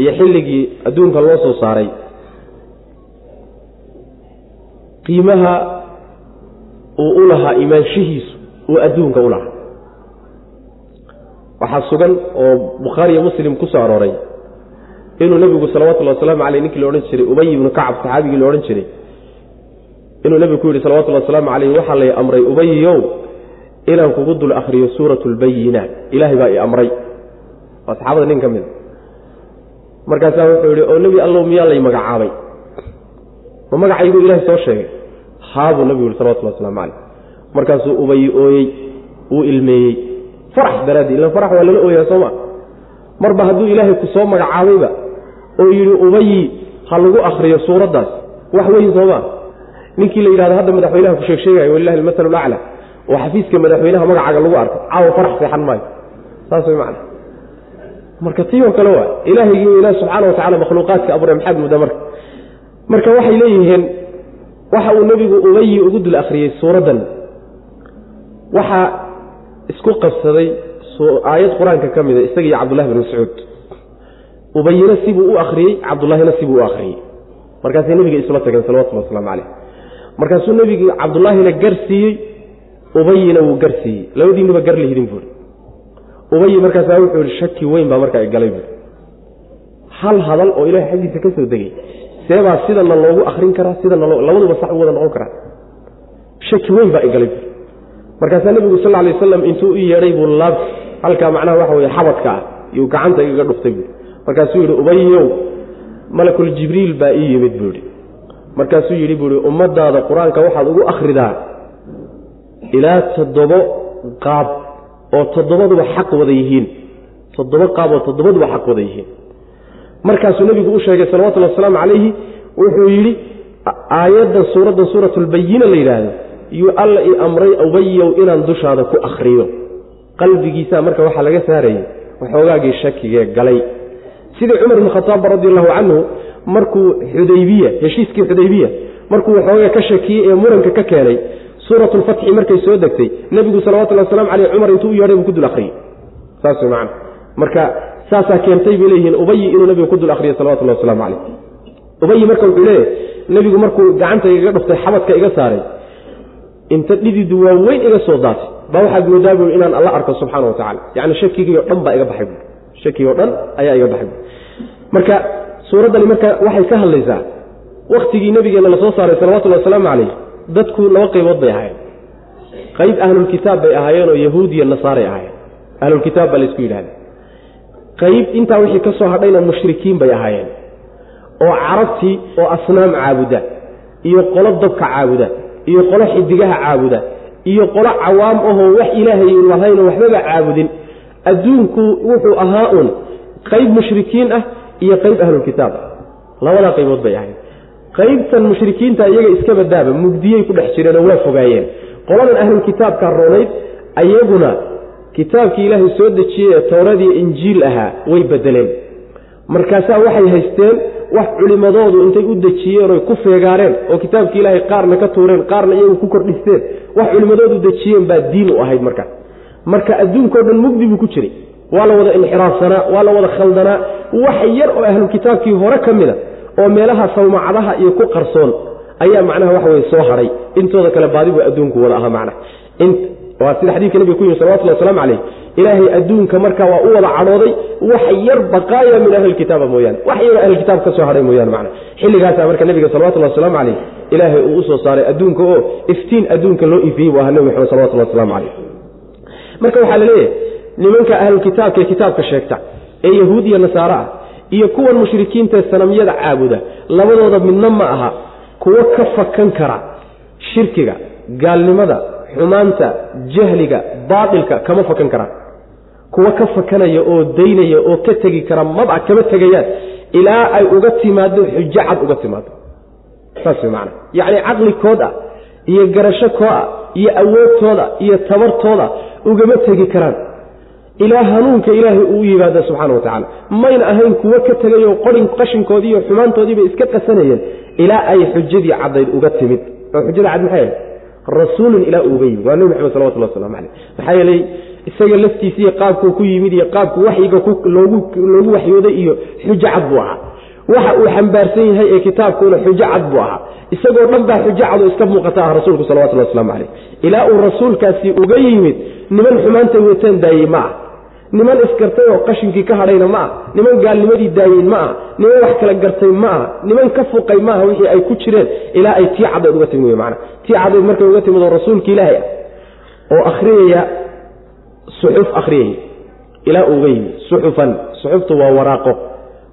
iyo xilligii adduunka loo soo saaray. Qiimaha uu u lahaa imaanshihiisu uu adduunka u lahaa. Waxaa sugan oo bukhaari iyo muslim ku soo arooray inuu nebigu salawatullahi wasalaamu caleyh ninkii la odhan jiray ubay ibnu kacab saxaabigii la odhan jiray inuu nebigu ku yidhi salawatullahi wasalaamu caleyh waxaa lay amray ubayiyow inaan kugu dul akhriyo suuratu lbayinaat ilaahay baa i amray. Waa saxaabada nin ka mida markaasaa wuxuu yidhi oo nebi allow miyaa lay magacaabay? Ma magacaygu ilaahay soo sheegay. Haabuu nebigu yihi salawatullahi waslamu caleyh markaasuu ubayi ooyey wuu ilmeeyey. Farax daraadii ila farax waa lala ooyaa sooma marba hadduu ilaahay ku soo magacaabayba oo yidhi ubayi ha lagu akhriyo suuraddaas. Wax weyn sooma. Ninkii la yidhahdo hadda madaxweynaha ku sheeg walilahi almasalu lacla oo xafiiska madaxweynaha magacaaga lagu arko. Caawa farax seexan maayo. Saas way macna. Marka tii oo kale waa ilaahaygi ilaah subxaana wa tacala makhluuqaadka abuure maxaad mudda marka? Marka waxay leeyihiin waxa uu nebigu ubayi ugu dul akhriyey suuraddan. Waxaa isku qabsaday aayad qur'aanka ka mida isaga iyo cabdullahi bin mascuud ubayina sibuu u akhriyey cabdullaahina sibuu u akhriyey. Markaasay nebiga isula tageen salawatullhi waslamu caleyh markaasuu nebigu cabdullaahina gar siiyey ubayina wuu gar siiyey. Labadiinuba gar lihidin buuri. Ubayi markaasaa wuxuu yihi shaki weyn baa markaa galay buuri. Hal hadal oo ilahay xaggiisa ka soo degay seebaa sidana loogu akrin karaa sidana labaduba sax u wada noqon karaa. Shaki weyn baa igalay buuri. Markaasaa nebigu sal alay waslam intuu u yeedhay buu laab halkaa macnaha waxa weye xabadka ah iyuu gacanta igaga dhuftay buui markaasuu yidhi ubayow malakul jibriil baa ii yimid buu yidhi. Markaasuu yidhi buuhi ummadaada qur'aanka waxaad ugu akhridaa ilaa toddobo qaab oo toddobaduba xaq wada yihiin. Toddobo qaab oo toddobaduba xaq wada yihiin. Markaasuu nebigu u sheegay salawatullhi wasalaamu calayhi wuxuu yidhi aayaddan suuraddan suuratulbayina la yidhaahdo yuu alla i amray ubayow inaan dushaada ku akhriyo. Qalbigiisaa marka waxaa laga saarayay waxoogaagii shakigee galay sidii cumar ibn khataab radi allahu canhu markuu xudaybiya heshiiskii xudaybiya markuu waxoogaa ka shakiyey ee muranka ka keenay suurat lfatxi markay soo degtay nebigu salawatullhi waslamu caleyh cumar intuu u yeedhay buu ku dul akhriyey. Saas macana marka saasaa keentay bay leeyihiin ubayi inuu nebigu ku dul akhriyo salawatullahi waslamu caleyh ubayi marka wuxuu leeyahy nebigu markuu gacanta igaga dhuftay xabadka iga saaray inta dhididu waaweyn iga soo daatay. Baa waxaad moodaa buui inaan alla arko subxaana wa tacala yacni shakigii o dhan baa iga baxay buui shakigii o dhan ayaa iga baxay buui marka suuraddani marka waxay ka hadlaysaa wakhtigii nebigeenna la soo saaray salawatullhi wasalaamu calayh dadku laba qaybood bay ahaayeen. Qayb ahlulkitaab bay ahaayeen oo yahuud iyo nasaaray ahaayeen. Ahlulkitaab baa laysku yidhahda qayb intaa wixii ka hadhayna mushrikiin bay ahaayeen. Oo carabtii oo asnaam caabuda iyo qolo dabka caabuda iyo qolo xidigaha caabuda iyo qolo cawaam ahoo wax ilaahay lahayno waxbaba caabudin adduunku wuxuu ahaa un qayb mushrikiin ah iyo qayb ahlulkitaab ah labadaa qaybood bay ahayd. Qaybtan mushrikiinta iyaga iska badaaba mugdiyey ku dhex jireenoo waa fogaayeen. Qoladan ahlulkitaabka roonayd ayaguna kitaabkii ilaahay soo dejiyey ee towradiiyo injiil ahaa way bedeleen markaasaa waxay haysteen wax culimadoodu intay u dejiyeen oy ku feegaareen oo kitaabkii ilaahay qaarna ka tuureen qaarna iyagu ku kordhisteen wax culimadoodu dejiyeen baa diin u ahayd markaas marka adduunkao dhan mugdi buu ku jiray waa la wada inxiraafsanaa waa la wada khaldanaa wax yar oo ahlulkitaabkii hore ka mida oo meelaha sawmacadaha iyo ku qarsoon ayaa macnaha waxa weye soo hadhay intooda kale baadi buu adduunku wada ahaa macnaha waa sida xadiidka nabiga ku yimi salawatullah waslamu calayh ilaahay adduunka marka waa u wada cadhooday wax yar baqaaya min ahlilkitaaba mooyaane. Wax yaroo ahlilkitaab ka soo hadhay mooyaane macna. Xilligaasaa marka nabiga salawatullahi wasalaamu calayh ilaahay uu u soo saaray adduunka oo iftiin adduunka loo ifiyey buu ahaa nebi maxamed salawatullahi waslamu calayh. Marka waxaa la leeyahay nimanka ahlulkitaabka ee kitaabka sheegta ee yahuud iyo nasaare ah iyo kuwan mushrikiintaee sanamyada caabuda labadooda midna ma aha kuwo ka fakan kara shirkiga gaalnimada xumaanta jahliga baatilka kama fakan karaan kuwa ka fakanaya oo daynaya oo ka tegi kara maba kama tegayaan ilaa ay uga timaado xujo cad uga timaado saas macana yacni caqlikooda iyo garashokooda iyo awoodtooda iyo tabartooda ugama tegi karaan ilaa hanuunka ilaahay uu yimaada subxana wa tacaala. Mayna ahayn kuwo ka tegayo qorin qashinkoodii iyo xumaantoodiibay iska qasanayeen ilaa ay xujadii caddayd uga timid. Oo xujada cad maxay? Ahayd rasuulun ilaa uuga yimid waa nebi maxamed salawatullah waslamu caleyh maxaa yeelay isaga laftiisa iyo qaabkuu ku yimid iyo qaabku waxyiga loogu waxyooday iyo xujo cad buu ahaa. Waxa uu xambaarsan yahay ee kitaabkuuna xujo cad buu ahaa. Isagoo dhan baa xujo cad oo iska muuqata ah rasuulku salawatullah waslamu caleyh ilaa uu rasuulkaasi uga yimid niman xumaantay wataan daayey ma ah niman isgartay oo qashinkii ka hadhayna ma ah niman gaalnimadii daayeen ma ah niman wax kala gartay ma aha. Niman ka fuqay maaha wixii ay ku jireen. Ilaa ay tii caddeed uga timid man tii caddeed markay uga timid oo rasuulka ilaahay ah oo akhriyaya suxuf akhriyaya ilaa uuga yimid suxufan. Suxuftu waa waraaqo.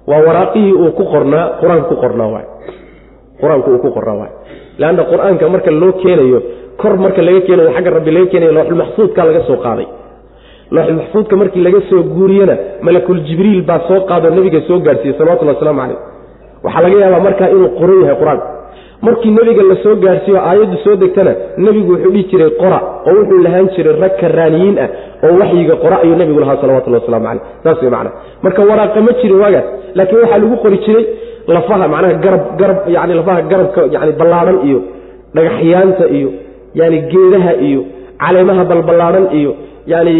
Waa waraaqihii uu ku qornaa qur'aanka ku qornaa waay qur'aanku uu ku qornaa waay leanna qur'aanka marka loo keenayo kor marka laga keenayo xagga rabbi laga keenayo looxulmaxfuudka laga soo qaaday looxul maxfuudka markii laga soo guuriyena malakul jibriil baa soo qaadoo nebiga soo gaadhsiiyey salawatullah waslamu calayh. Waxaa laga yaabaa markaa inuu qoran yahay qur'aanku markii nebiga la soo gaadhsiiyo aayaddu soo degtana nebigu wuxuu dhihi jiray qora oo wuxuu lahaan jiray rag karaaniyiin ah oo waxyiga qora ayuu nebigu lahaa salawatullah waslamu calayh. Saas wey macana marka waraaqa ma jirin waagaas laakiin waxaa lagu qori jiray lafaha macnaha garab garab yani lafaha garabka yani ballaadhan iyo dhagaxyaanta iyo yani geedaha iyo caleemaha balballaadhan iyo yani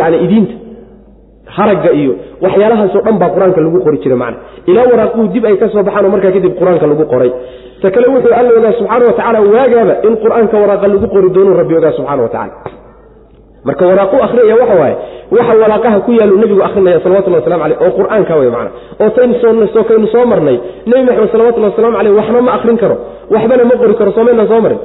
yani idiinta haragga iyo waxyaalahaasoo dhan baa qur'aanka lagu qori jiray macna. Ilaa waraaquhu dib ay ka soo baxaan oo markaa kadib qur'aanka lagu qoray. Ta kale wuxuu alla ogaa subxaana wa tacala waagaaba in qur'aanka waraaqa lagu qori doonuu rabbi ogaa subxana wa tacala marka waraaqu akhriyaya waxa waaye waxa waraaqaha ku yaalu nebigu akhrinaya salawatullah waslamu aleyh oo qur'aanka wey macna. Oo taynu soo kaynu soo marnay nebi maxamed salawatullahi waslamu caleyh waxna ma akhrin karo waxbana ma qori karo soomaynaan soo marin.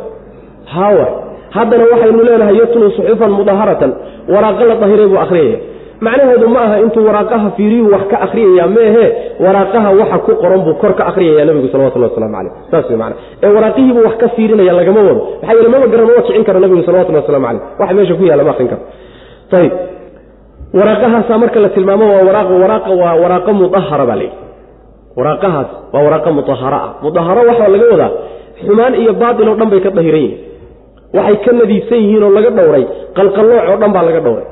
Hawa haddana waxaynu leenahay yatluu suxufan mudaharatan waraaqo la dahiray buu akhriyaya macnaheedu ma aha intuu waraaqaha fiiriyuu wax ka akhriyaya meehe waraaqaha waxa ku qoran buu kor ka akhriyaya nebigu salawatullah waslamu caleyh saas wey macana ee waraaqihiibuu wax ka fiirinaya lagama wado. Maxaa yeele maba garan maba kicin karo nebigu salawatullah waslamu caleyh waxa meesha ku yaalla ma akrin karo. Ayib waraaqahaasaa marka la tilmaamo waa waraaqa waa waraaqo mudahara baa layidhi waraaqahaas waa waraaqo mudahara ah. Mudaharo waxaa laga wadaa xumaan iyo baatil oo dhan bay ka dahiran yihiin waxay ka nadiifsan yihiin oo laga dhowray. Qalqallooc oo dhan baa laga dhowray.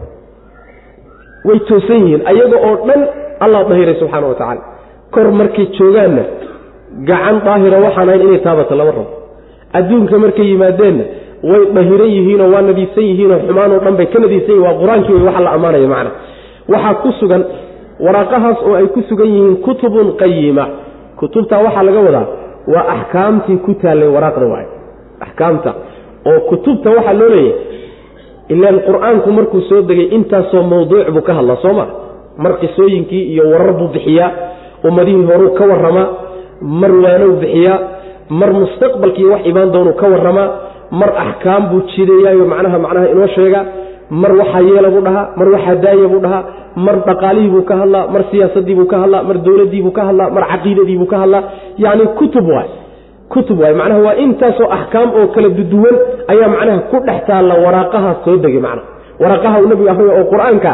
Way toosan yihiin. Ayaga oo dhan allah dahiray subxaana wa tacaala kor markay joogaanna gacan daahira waxaan ahayn inay taabata lama rabo. Adduunka markay yimaadeenna way dahiran yihiinoo waa nadiifsan yihiinoo xumaanoo dhan bay ka nadiifsan yihiin waa qur'aankii wey waxa la ammaanaya macna. Waxaa ku sugan waraaqahaas oo ay ku sugan yihiin kutubun qayima kutubtaa waxaa laga wadaa waa axkaamtii ku taallay waraaqda waay axkaamta oo kutubta waxaa loo leeyahay ilaan qur'aanku markuu soo degay intaasoo mawduuc buu ka hadlaa soo ma? Mar qisooyinkii iyo warar buu bixiyaa ummadihii horuu ka warramaa mar waanow bixiyaa mar mustaqbalkii wax imaan doonuu ka warramaa mar axkaam buu jideeyaayo macnaha macnaha inoo sheega mar waxaa yeela buu dhahaa mar waxaa daaya buu dhahaa mar dhaqaalihii buu ka hadlaa mar siyaasadii buu ka hadlaa mar dowladii buu ka hadlaa mar caqiidadii buu ka hadlaa yacni kutub waay kutub waay. Macnaha waa intaasoo axkaam oo kala duduwan ayaa macnaha ku dhex taalla waraaqaha soo degay macnaha waraaqaha uu nabigu akriyo oo qur'aanka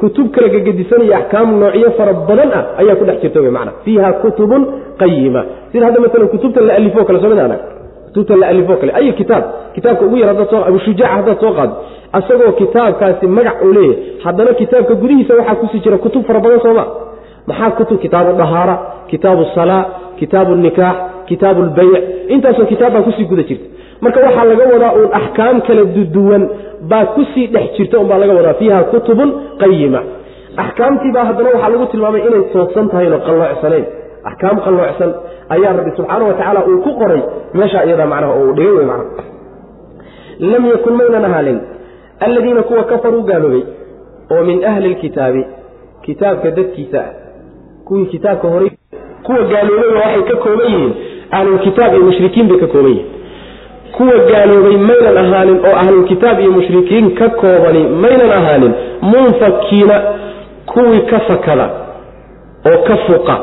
kutub kala gegedisanaya axkaam noocyo fara badan ah ayaa ku dhex jirta wy mana fiiha kutubun qayima sida hadda maalan kutubta la alifo kale soo mid anag kutubta la alifo kale. Ay kitaab? Kitaabka ugu yar haddaad soo abushujaac haddaad soo qaado. Asagoo kitaabkaasi magac uu leeyahay. Haddana kitaabka gudihiisa waxaa ku sii jira kutub fara badan sooma maxaa kutub? Kitaabu dahaara kitaabu salaa kitaabu nikaax kitaabu lbayc intaasoo kitaab baa ku sii guda jirta. Marka waxaa laga wadaa uun axkaam kala duduwan baa ku sii dhex jirta unbaa laga wadaa fiiha kutubun qayima axkaamtiibaa haddana waxaa lagu tilmaamay inay toosan tahayno qalloocsaneyn. Axkaam qalloocsan ayaa rabbi subxaana wa tacaala uu ku qoray meesha iyadaa macnaha oo uu dhigay wey macnaha. Lam yakun maynan ahaalin. Alladiina kuwa kafaruu gaaloobay oo min ahli lkitaabi kitaabka dadkiisa ah. Kuwii kitaabka horay kuwa gaaloobaya waxay ka kooban yihiin ahlulkitaab iyo mushrikiin bay ka kooban yihiin. Kuwa gaaloobay maynan ahaanin oo ahlulkitaab iyo mushrikiin ka koobani maynan ahaanin munfakiina kuwii ka fakada oo ka fuqa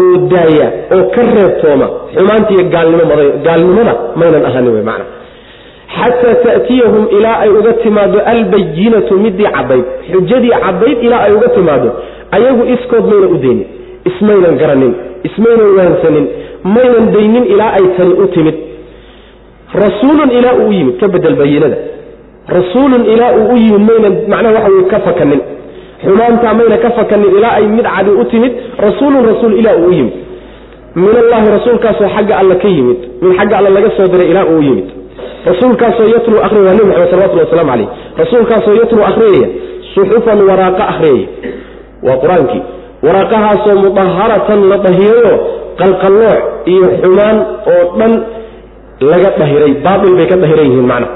oo daaya oo ka reebtooma xumaantiiyo gaalnimada maynan ahaanin wey macna. Xataa ta'tiyahum ilaa ay uga timaado albayinatu midii caddayd xujadii caddayd ilaa ay uga timaado ayagu iskood mayna u daynin ismaynan garanin ismaynan waansanin maynan daynin ilaa ay tani u timid. Rasuulun ilaa uu u yimid ka bedel bayinada rasuulun ilaa uu u yimid maynan macnaha waxa weye ka fakanin. Xumaantaa mayna ka fakanin ilaa ay mid cadi u timid rasuulun rasuul ilaa uu u yimid. Min allahi rasuulkaasoo xagga alla ka yimid mid xagga alla laga soo diray ilaa uu u yimid. Rasuulkaasoo yatluu akhriya waa nebi maxamed salawatulli waslamu calayh rasuulkaasoo yatluu akhriyaya suxufan waraaqa akhriyaya waa qur'aankii. Waraaqahaasoo mudaharatan la dahirayo qalqallooc iyo xumaan oo dhan laga dhahiray baail bay ka dahiran yihiin macna.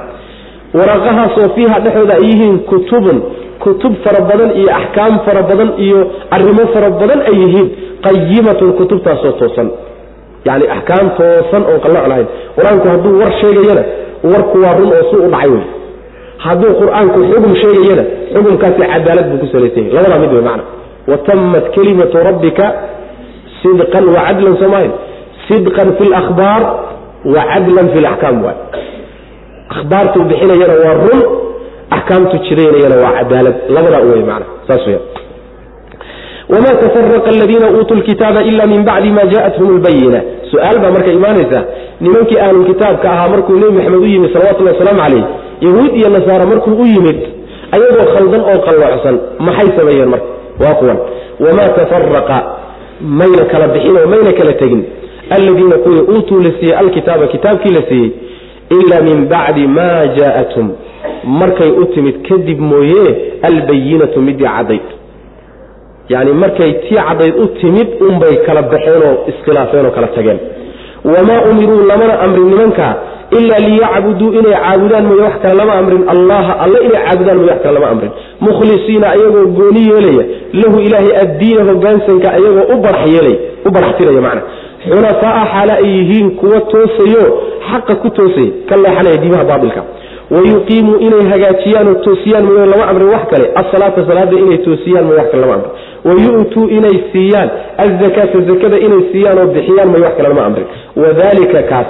Waraaqahaasoo fiiha dhexooda ay yihiin kutubun kutub fara badan iyo axkaam fara badan iyo arrimo fara badan ay yihiin qayimatun kutubtaasoo toosan. Yani axkaam toosan oon qallooc lahayn qur'aanku hadduu war sheegayana warku waa run oo su u dhacay wey hadduu qur'aanku xugum sheegayana xugumkaasi cadaalad buu ku salaysan yahy labadaa mid wey macna. Watamat kelimatu rabbika sidqan wacadlan soomaalia sidqan fi lahbaar wacadlan fi laxkaam waay ahbaartuu bixinayana waa run axkaamtu jidaynayana waa cadaalad labadaa u wey macna saas weya wma tafaraqa aladiina uutuu lkitaaba ila min bacdi ma jaathum lbayina su'aal baa marka imaanaysa nimankii ahlulkitaabka ahaa markuu nebi maxamed u yimid salawatulli wasalaamu calayh yahuud iyo nasaara markuu u yimid ayagoo khaldan oo qalloocsan maxay sameeyeen marka waa kuwan wamaa tafaraqa mayna kala bixin oo mayna kala tegin. Aladiina kuwii uutuu la siiyey alkitaaba kitaabkii la siiyey ila min bacdi ma jaa'athum markay u timid kadib mooye albayinatu midii caddayd. Yani markay tii caddayd u timid unbay kala baxeen oo iskhilaafeen oo kala tageen. Wamaa umiruu lamana amrin nimanka ilaa liyacbuduu inay caabudaan mooye wax kale lama amrin allaha alle inay caabudaan mooye wax kale lama amrin mukhlisiina ayagoo gooni yeelaya lahu ilaahay addiina hogaansanka ayagoo u barax yeelay u baraxtiraya macna xunafaa'a xaale ay yihiin kuwa toosayo xaqa ku toosay ka leexanaya diimaha baabilka wayuqiimuu inay hagaajiyaan oo toosiyaan mooye lama amrin wax kale asalaata salaada inay toosiyaan mooye wax kale lama amrin wayu'tuu inay siiyaan azakaata zakada inay siiyaan oo bixiyaan mooye wax kale lama amrin wadalika kaas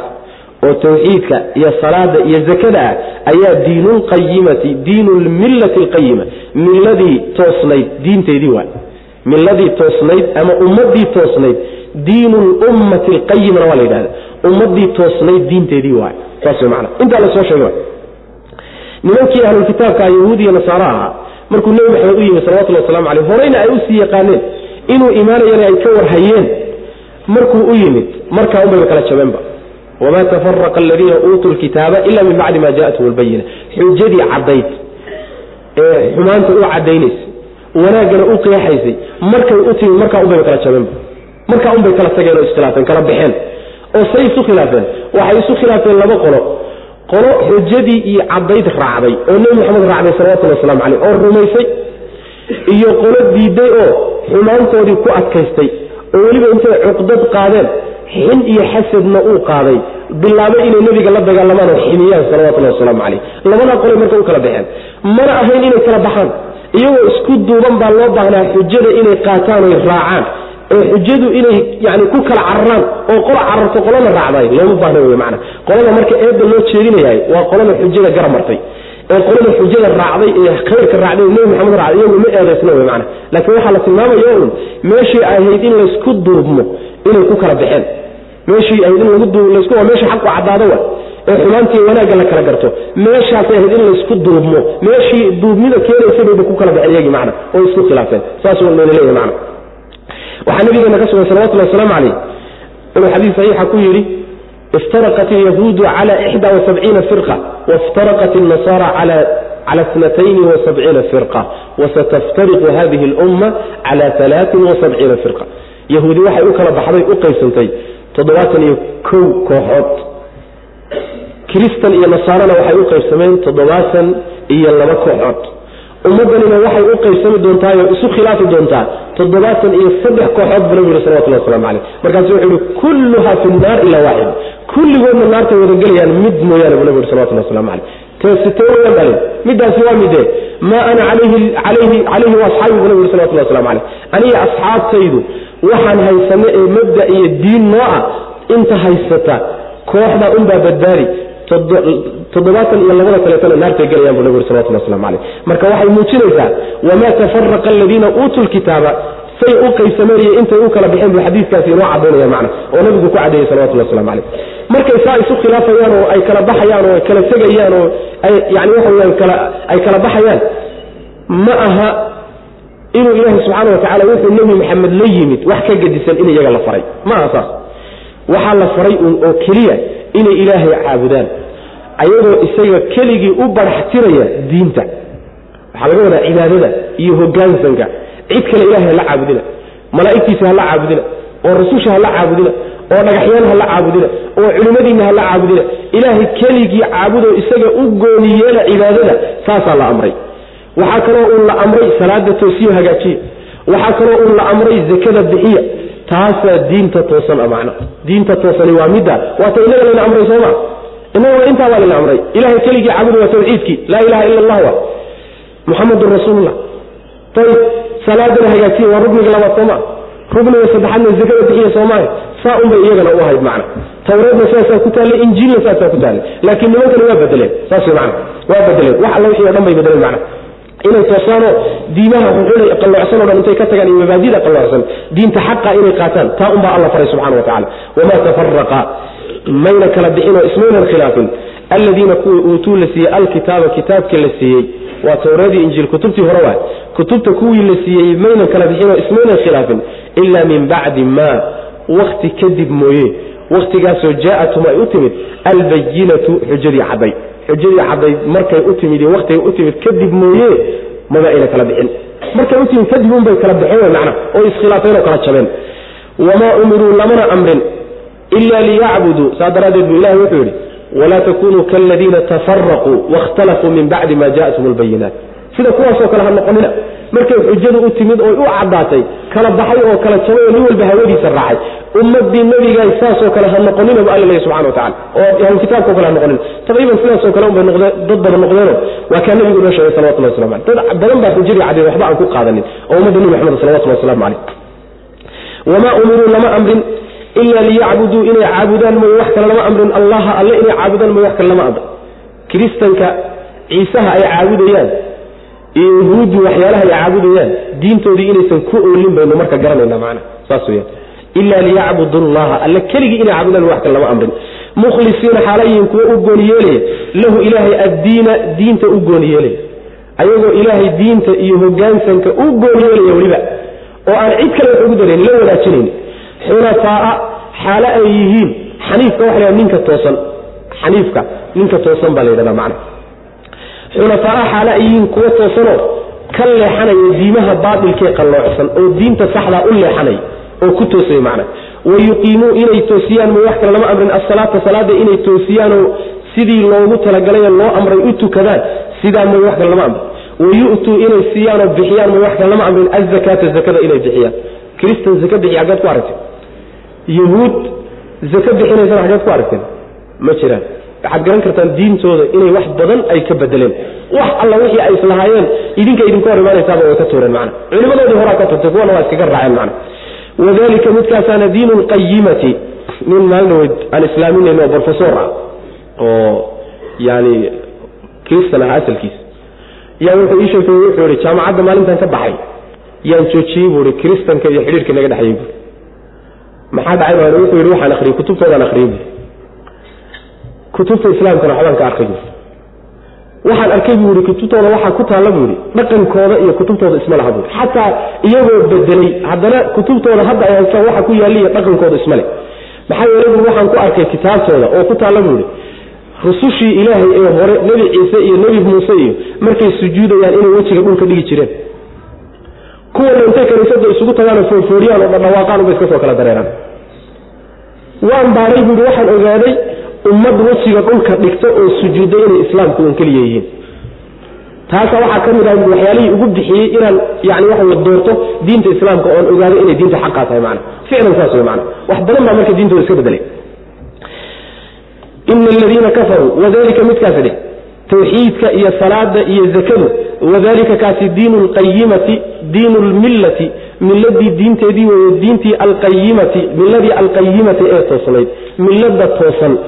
oo tawxiidka iyo salaada iyo zakada ah ayaa diinulqayimati diinu lmillati alqayima milladii toosnayd diinteedii waay. Milladii toosnayd ama ummadii toosnayd diinu lummati alqayimana waa la yidhahda ummadii toosnayd diinteedii waay. Saas way macana intaa la soo sheegay nimankii ahlulkitaabka yahuud iyo nasaaro ahaa markuu nebi maxamed u yimi salawatullhi waslamu caleyh horeyna ay u sii yaqaaneen inuu imaanayana ay ka warhayeen. Markuu u yimid markaa unbayba kala jabeenba wamaa tafaraqa aladiina uutuu lkitaaba ila min bacdi ma jaathum lbayina xujadii caddayd ee xumaanta u cadaynaysay wanaaggana u qeexaysay markay u timid markaa unbayba kala jabeenba markaa unbay kala tageen oo iskhilaafeen kala baxeen oo say isu khilaafeen waxay isu khilaafeen laba qolo qolo xujadii iyo caddayd raacday oo nebi maxamed raacday salawatullhi waslamu caleyh oo rumaysay iyo qolo diiday oo xumaantoodii ku adkaystay oo weliba intay cuqdad qaadeen xin iyo xasadna uu qaaday. Bilaabay inay nebiga la dagaalamaan oo ximiyaan salawatullahi wasalaamu caleyh labadaa qolay marka u kala baxeen. Mana ahayn inay kala baxaan. Iyagoo isku duuban baa loo baahnaa xujada inay qaataan oy raacaan. Oo xujadu inay yani ku kala cararaan oo qola cararto qolana raacday. Looma baahna wey mana qolada marka eedda loo jeedinayahay waa qolada xujada gara ee qolada xujada raacday ee khayrka raacday nebi maxamed raacday iyagu ma eedaysna wey mana laakiin waxaa la tilmaamaya un meeshii ahayd in laysku duubmo inay ku kala baxeen. Meeshii ahayd in lagu duub laysku meesha xaqu caddaado wa. Ee xumaantii wanaagga la kala garto. Meeshaasay ahayd in laysku duubmo. Meeshii duubnida keenaysa bayba ku kala baxeen iyagii macna oo isku khilaafeen. Saasuu layna leeyahay macna. Waxaa nabigeena ka sugan salawatullahi wasalaamu calayh inuu xadiis saxiixa ku yidhi iftaraqat alyahuudu cala ixda wasabciina firqa waftaraqat alnasaara cala snatayni wasabciina firqa wasataftariqu hadihi alumma cala alaain wasabciina firqa yahuudi waxay u kala baxday u qaybsantay toddobaatan iyo kow kooxood kiristan iyo nasaarana waxay u qaybsameen toddobaatan iyo laba kooxood ummaddanina waxay u qaybsami doontaa oo isu khilaafi doontaa. toddobaatan iyo saddex kooxood buu nabigu yhi salawatullah waslamu caleyh markaasu wuxuu yihi kulluha fi nnaar ilaa waaxid. Kulligoodna naartay wada gelayaan mid mooyaane buu nabigu yhi salawatullah waslamu caleyh teesitee wayaan dhalin. Middaasi waa midee? Maa ana calayhi calayhi calayhi waasxaabi buu nabigu yhi salawatullah waslamu caleyh aniga asxaabtaydu waxaan haysano ee mabda iyo diin noo ah inta haysata kooxda unbaa badbaadi toddobaatan iyo labada kaleetana naartay gelayaan bu nabig uri salawatullah waslamu caleyh marka waxay muujinaysaa wamaa tafaraqa aladiina uutuu lkitaaba say u qaybsameen iyo intay u kala baxeen buu xadiiskaasi inoo cadaynaya macna oo nabigu ku cadeeyey salawatullah waslamu caleyh markay saa isu khilaafayaan oo ay kala baxayaan oo kala tegayaan oo ay yani waxa weyaan kala ay kala baxayaan ma aha inuu ilaahay subxaana wa tacala wuxuu nebi maxamed la yimid wax ka gedisan in iyaga la faray. Ma aha saas. Waxaa la faray oo keliya inay ilaahay caabudaan ayagoo isaga keligii u baraxtiraya diinta. Waxaa laga wadaa cibaadada iyo hogaansanka. Cid kale ilahay hala caabudina malaa'igtiisa hala caabudina oo rasusha hala caabudina oo dhagaxyaan hala caabudina oo culimmadiinna hala caabudina. Ilaahay keligii caabudoo isaga u gooni yeela cibaadada saasaa la amray. Waxaa kaloo uun la amray salaada toosiyo hagaajiya. Waxaa kaloo uun la amray zakada bixiya taasaa diinta toosan a macna diinta toosani waa midda. Waata inaga layna amray sooma inaguna intaa baa layna amray. Ilahay keligii caabudu waa tawxiidkii laa ilaha ila allah wa. Muxamadun rasuulullah. Ayib salaadana hagaajiya waa rukniga labaad sooma rukniga saddexaadna zakada bixiya soomaaha saa unbay iyagana u ahayd macna. Tawreedna sidaasaa ku taallay injiilna sidaasaa ku taallay laakiin nimankani waa bedeleen. Saas mana waa bedeleen. Wax alla wixii o dhan bay bedeleen macna inay toosaanoo diimaha qalloocsan o dhan intay ka tagaan iyo mabaadida qalloocsan diinta xaqa inay qaataan taa unbaa alla faray subxana wa tacala wamaa tafaraqa mayna kala bixinoo ismaynan khilaafin. Alladiina kuwii uutuu la siiyey alkitaaba kitaabka la siiyey waa towreedii injiil kutubtii hore waay kutubta kuwii la siiyey maynan kala bixinoo ismaynan khilaafin ila min bacdi maa wakti kadib mooye wakhtigaasoo jaa'atum ay u timid albayinatu xujadii cadday xujadii caddayd markay u timid iyo wakhtigay u timid kadib mooye maba ayna kala bixin. Markay u timid kadib unbay kala bixeen wey macna oo iskhilaafeen oo kala jabeen. Wamaa umiruu lamana amrin ila liyacbuduu saa daraaddeed buu ilahi wuxuu yidhi walaa takunuu kaaladiina tafaraquu waاkhtalafuu min bacdi ma ja'athum albayinaat sida kuwaasoo kale ha noqonina. Markay xujadu u timid oo u caddaatay kala baxay oo kala jabay oo nin walba hawadiisa raacay. Ummadii nabigaay saasoo kale ha noqonina bu alla leeya subxana wa tacala oo ahlu kitaabkao kale ha noqonina. Taqriiban sidaasoo kale unbay noqdeen dad badan noqdeeno. Waa kaa nabigu inoo sheegay salawatullah waslamu aleh dad badan baa xujadii caddeed waxba aan ku qaadanin. Oo ummadda nebi maxamed salawatullah waslamu caleyh wamaa umiruu lama amrin ila liyacbuduu inay caabudaan. Mooye wax kale lama amrin. Allaha alle inay caabudaan mooye wax kale lama amrin. Kiristanka ciisaha ay caabudayaan iyo yahuuddu waxyaalaha ay caabudayaan diintoodii inaysan ku oolin baynu marka garanayna macna saas weyaan ila liyacbudu llaha alle keligii inay caabudaan wax kale lama amrin. Mukhlisiina xaalayihin kuwa u gooni yeelaya lahu ilaahay addiina diinta u gooni yeelaya ayagoo ilaahay diinta iyo hogaansanka u gooni yeelaya weliba oo aan cid kale wax ugu darayn la wadaajinayn xunafaaa xaalo ay yihiin xaniifka waxa la ninka toosan xaniifka ninka toosan baa la yidhahdaa macna xunafaaa xaalo ay yihiin kuwa toosanoo ka leexanaya diimaha baatilkee qalloocsan oo diinta saxdaa u leexanaya oo ku toosay macna wayuqiimuu inay toosiyaan ma wax kale lama amrin asalaata salaada inay toosiyaanoo sidii loogu talagalayo loo amray u tukadaan sidaa may wax kale lama amrin. Wayu'tuu inay siiyaanoo bixiyaan may wax kale lama amrin azakaata zakada inay bixiyaan. Kristan zaka bixiya xaggeed ku aragteen yahuud zaka bixinaysana xaggeed ku aragteen ma jiraan waxaad garan kartaan diintooda inay wax badan ay ka bedeleen. Wax alla wixii ay islahaayeen idinka idinka hor imaanaysaaba way ka tuureen macna. Culimadoodii horaa ka turtay kuwana waa iskaga raaceen macna. Wadalika midkaasaana diinu lqayimati nin maalinaweyd aan islaaminayn oo brofesor ah oo yani kristan ah asalkiisa. Yaa wuxuu ii sheegtay wuxuu ihi jaamacadda maalintan ka baxay. Yaan joojiyey buu ihi kristanka iyo xidhiirka naga dhexeeyey bui maxaa dhacay baa wuxuu yidhi waxaan akhriyey kutubtoodaan akhriyey bui kutubta islaamkana waxbaan ka arkay waxaan arkay buu yihi kutubtooda waxaa ku taalla buu yihi dhaqankooda iyo kutubtooda isma laha buui xataa iyagoo bedelay haddana kutubtooda hadda ay haystaan waxa ku yaaliya dhaqankooda isma leh. Maxaa yeele bui waxaan ku arkay kitaabtooda oo ku taalla buu yihi rusushii ilaahay ee hore nebi ciise iyo nebi muuse iyo markay sujuudayaan inay wejiga dhulka dhigi jireen. Kuwana intay kaniisada isugu tagaan oo foorfooriyaan oo dhadhawaaqaan uba iska soo kala dareeraan. Waan baaray buui waxaan ogaaday ummad wejiga dhulka dhigta oo sujuudday inay islaamku un keliya yihiin taasa waxaa ka mid ah waxyaalihii ugu bixiyey inaan yani waxa doorto diinta islaamka oon ogaado inay diinta xaqaa tahay mana ficlan saas wey mana wax badan baa marka diintooda iska bedelay ina aladiina kafaruu wadalika midkaasi dheh tawxiidka iyo salaada iyo zakadu wadalika kaasi diinu lqayimati diinu lmillati miladii diinteedii weeye diintii alqayimati miladii alqayimati ee toosnayd milada toosan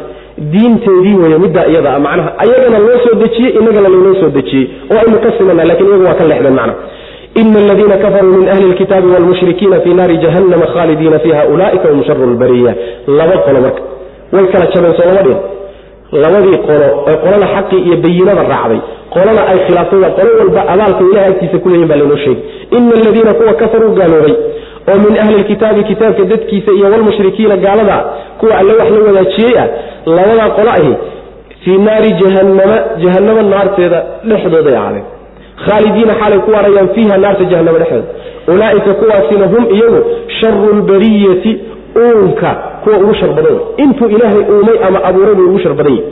diinteedii weeye middaa iyada a macnaha ayagana loo soo dejiyey inagana laynoo soo dejiyey oo aynu ka simana laakiin iyagu waa ka leexdeen macna. Ina aladiina kafaruu min ahli lkitaabi wlmushrikiina fii naari jahannama khaalidiina fiiha ulaa'ika hum sharu lbariya laba qolo marka way kala jabeen soo lama dhin labadii qolo ee qolada xaqii iyo bayinada raacday qolada ay khilaaftay waa qolo walba abaalka ilahay agtiisa ku leeyihiin baa laynoo sheegay. Ina aladiina kuwa kafaruu gaaloobay oo min ahli lkitaabi kitaabka dadkiisa iyo walmushrikiina gaalada kuwa alle wax la wadaajiyey ah labadaa qolo ahi fii naari jahannama jahanamo naarteeda dhexdooday ahaadeen khaalidiina xaalay ku waarayaan fiiha naarta jahanamo dhexdooda. Ulaa'ika kuwaasina hum iyagu sharu lbariyati uunka kuwa ugu shar badan. Intuu ilaahay uumay ama abuuray bay ugu shar badan yihi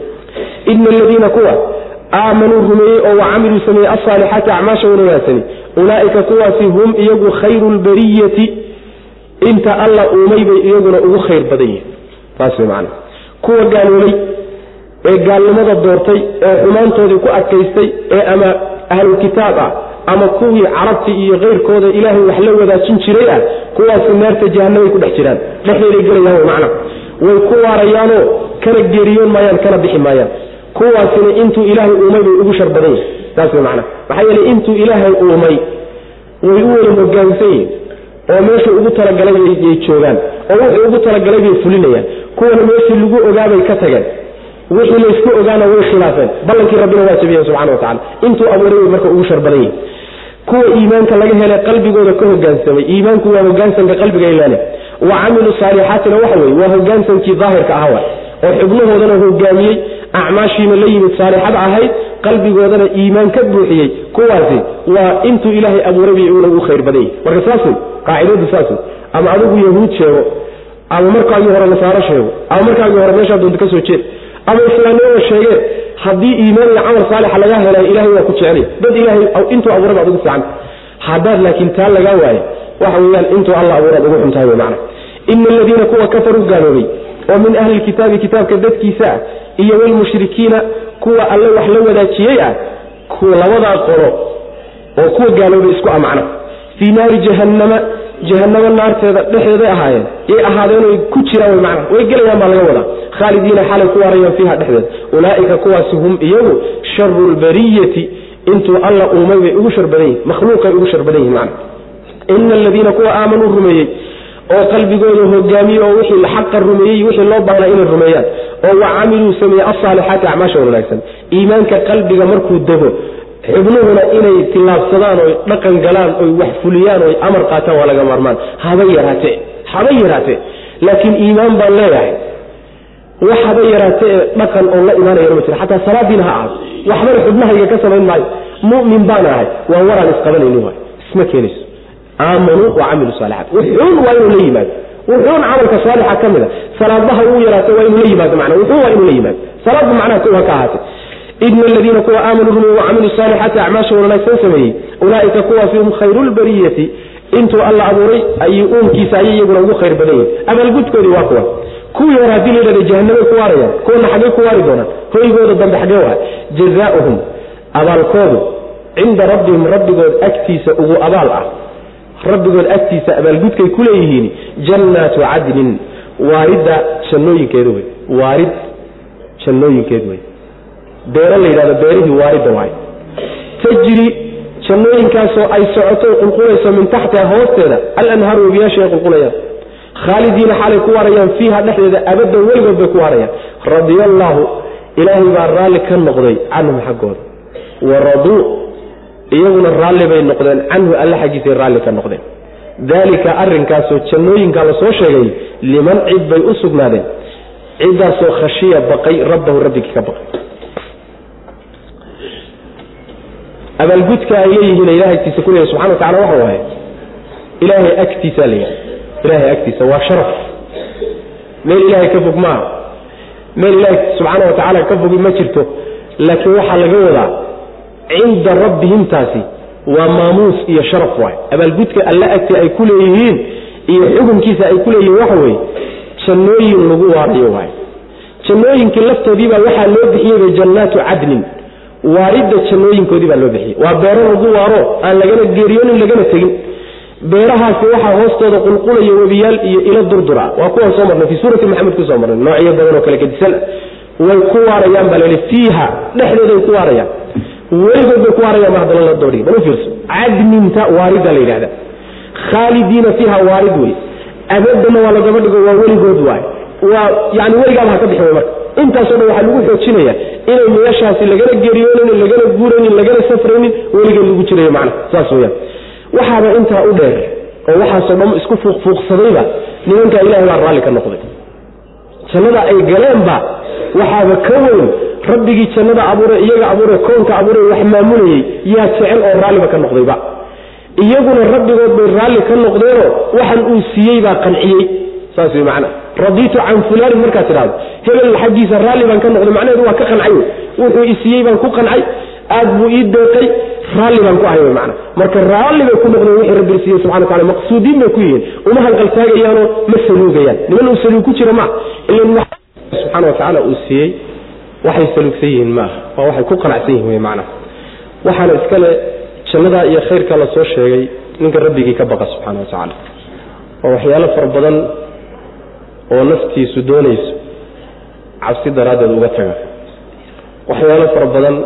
ina aladiina kuwa aamanuu rumeeyey oo wacamiluu sameeyey alsaalixaati acmaasha wanawaagsani ulaa'ika kuwaasi hum iyagu khayru lbariyati inta alla uumay bay iyaguna ugu khayr badan yihiin taas way macana kuwa gaaloobay ee gaalnimada doortay ee xumaantoodii ku adkaystay ee ama ahlulkitaab ah ama kuwii carabti iyo keyrkooda ilaahay wax la wadaajin jiray ah kuwaasi naarta jahanamay ku dhex jiraan. Dhexdeeday gelayaan wy macna. Way ku waarayaanoo kana geeriyoon maayaan kana bixi maayaan. Kuwaasina intuu ilaahay uumay bay ugu shar badan yihiin saas way macna. Maxaa yeele intuu ilaahay uumay way u wada hogaansan yihiin oo meeshuu ugu talagalay yay joogaan oo wuxuu ugu talagalay bay fulinayaan. Kuwana meeshii lagu ogaabay ka tageen. Wixii laysku ogaana way khilaafeen. Ballankii rabbina waa jabiyeen subxana wa tacala intuu abuuray bay marka ugu shar yihiin kuwa iimaanka laga helay qalbigooda ka hogaansamay. Iimaanku waa hogaansanka qalbiga ilaale wa camilu saalixaatina waxa weye waa hogaansankii daahirka ahawa oo xubnahoodana hogaamiyey acmaashiina la yimid saalixada ahayd qalbigoodana iimaan ka buuxiyey. Kuwaasi waa intuu ilaahay abuuray bay ugu khayr badan yihiin marka saas wey qaacidadu saas ama adigu yahuud sheego ama markaagii hore nasaaro sheego ama markaagii hore meeshaa doonta ka soo jeed ama islaamnimada sheegeen haddii iimaan iyo camal saalixa lagaa helay ilahay waa ku jecelay dad ilaahay intuu abuuray baad ugu fiican. Haddaad laakiin taa lagaa waayo waxa weeyaan intuu alla abuuraad ugu xuntahay wey macna. Ina aladiina kuwa kafaruu gaaloobay oo min ahli lkitaabi kitaabka dadkiisa ah iyo walmushrikiina kuwa alle wax la wadaajiyey ah labadaa qolo oo kuwa gaaloobay isku ah macna fii naari jahannama jahanamo naarteeda dhexdeeday ahaayeen. Yay ahaadeenoy ku jiraan macna way gelayaan baa laga wadaa. Khaalidiina xalay ku waarayaan fiiha dhexdeeda ulaa'ika kuwaasi hum iyagu sharu lbariyati intuu alla uumay bay ugu shar badan yihiin makhluuqay ugu shar badan yihiin macna ina aladiina kuwa aamanuu rumeeyey oo qalbigooda hogaamiye oo wixii xaqa rumeeyey wixii loo baahnaa inay rumeeyaan. Oo wa camiluu sameeye alsaalixaati acmaasha wanaagsan. Iimaanka qalbiga markuu dego xubnuhuna inay tillaabsadaan oy dhaqan galaan oy wax fuliyaan oy amar qaataan waa laga maarmaan. Haba yaraate haba yaraate laakiin iimaan baan leeyahay. Wax haba yaraate ee dhaqan oo la imaanayana ma jira. Xataa salaadiina ha ahaato waxbana xubnahayga ka samayn maayo. Mu'min baan ahay. Waa waraan isqabanaynin waay. Isma keenayso. Aamanuu wa camilu saalixaat wuxuun waa inuu la yimaado. Wuxuun camalka saalixa ka mida salaadaha uu yaraato waa inuu la yimaado mana wuxuun waa inuu la yimaado. Salaadba macnaha kow ha ka ahaatay ina aladiina kuwa aamanuu rumey wacamiluu saalixaati acmaashooda wanaagsan sameeyey ulaaika kuwaasi hum khayru intuu alla abuuray ay uunkiisa ayay iyaguna ugu khayr badan yihiin abaalgudkoodii waa kuwa kuwii hore haddii la yidhahda jahanamay ku waarayaan kuwana xaggay ku waari doonaan hoygooda dambe xaggee waa jazaauhum abaalkoodu cinda rabbihim rabbigood agtiisa ugu abaal ah rabbigood agtiisa abaalgudkay ku leeyihiin jannaatu cadnin waaridda jannooyinkeedu wey waarid jannooyinkeed wey beero la yidhahdo beerihii waaridda waay. Tajri jannooyinkaasoo ay socoto qulqulayso min taxtiha hoosteeda alanhaaru webiyaasha ay qulqulayaan khaalidiina xaalay ku waarayaan fiiha dhexdeeda abadan weligood bay ku waarayaan. Radia allaahu ilaahay baa raalli ka noqday canhum xaggooda. Wa raduu iyaguna raalli bay noqdeen canhu alle xaggiisay raalli ka noqdeen. Daalika arrinkaasoo jannooyinkaa la soo sheegay liman cid bay u sugnaadeen ciddaasoo khashiya baqay rabbahu rabbigii ka baqay abaalgudka ay leeyihiin ilahay agtiisa ku leeyahy subxana wa tacala waxa waaye ilaahay agtiisaa la yidhaha ilaahay agtiisa waa sharaf. Meel ilaahay ka fog maaha. Meel ilaahay subxaana wa tacaala ka fogi ma jirto laakiin waxaa laga wadaa cinda rabbihimtaasi waa maamuus iyo sharaf waay abaalgudka alla agti ay ku leeyihiin iyo xukunkiisa ay ku leeyihiin waxa weeye jannooyin lagu waarayo waay jannooyinkii laftoodiibaa waxaa loo bixiyeyba jannaatu cadnin waaridda jannooyinkoodii baa loo bixiyey. Waa beero lagu waaro aan lagana geeriyoonin lagana tegin. Beerahaasi waxaa hoostooda qulqulaya webiyaal iyo ilo durdura. Waa kuwaan soo marnay fii suurati maxamed ku soo marnay noocyo badan oo kale gedisan. Way ku waarayaan baa layihi fiiha dhexdeeday ku waarayaan. Weligood bay ku waarayaan ma haddana la doodhiy bal u fiirso cadninta la yidhahda khaalidiina fiiha waarid wey. Abadanna waa lagaba dhigo waa weligood waay. Waa yani weligaaba ha ka bixi way marka intaasoo dhan waxaa lagu xoojinaya inay meeshaasi lagana geeriyoonin lagana guuraynin lagana safraynin weligeed lagu jirayo macna saas weyaan waxaaba intaa u dheer oo waxaasoo dhan isku fuuqfuuqsadayba nimankaa ilahay baa raalli ka noqday. Jannada ay galeenba waxaaba ka weyn rabbigii jannada abuuray iyaga abuuray koonka abuuray wax maamulayey yaa jecel oo raalliba ka noqdayba iyaguna rabbigood bay raalli ka noqdeenoo waxan uu siiyey baa qanciyey saas wey macna radiitu can fulaanin markaad tidhahdo hebel xaggiisa raalli baan ka noqday macnaheedu waa ka qancay wey. Wuxuu isiiyey baan ku qancay aad buu ii deeqay raalli baan ku ahay wey macna. Marka raalli bay ku noqdeen wixii rabbi siiyey subxana wa tacala maqsuudiin bay ku yihiin. Uma halqaltaagayaanoo ma saluugayaan. Niman uu saluug ku jira maaha ilan subxaana wa tacaala uu siiyey waxay saluugsan yihiin maaha waa waxay ku qanacsan yihiin wey macna. Waxaana iskale jannadaa iyo khayrka la soo sheegay ninka rabbigii ka baqa subxana wa tacaala waa waxyaalo fara badan oo naftiisu doonayso cabsi daraaddeed uga taga. Waxyaalo fara badan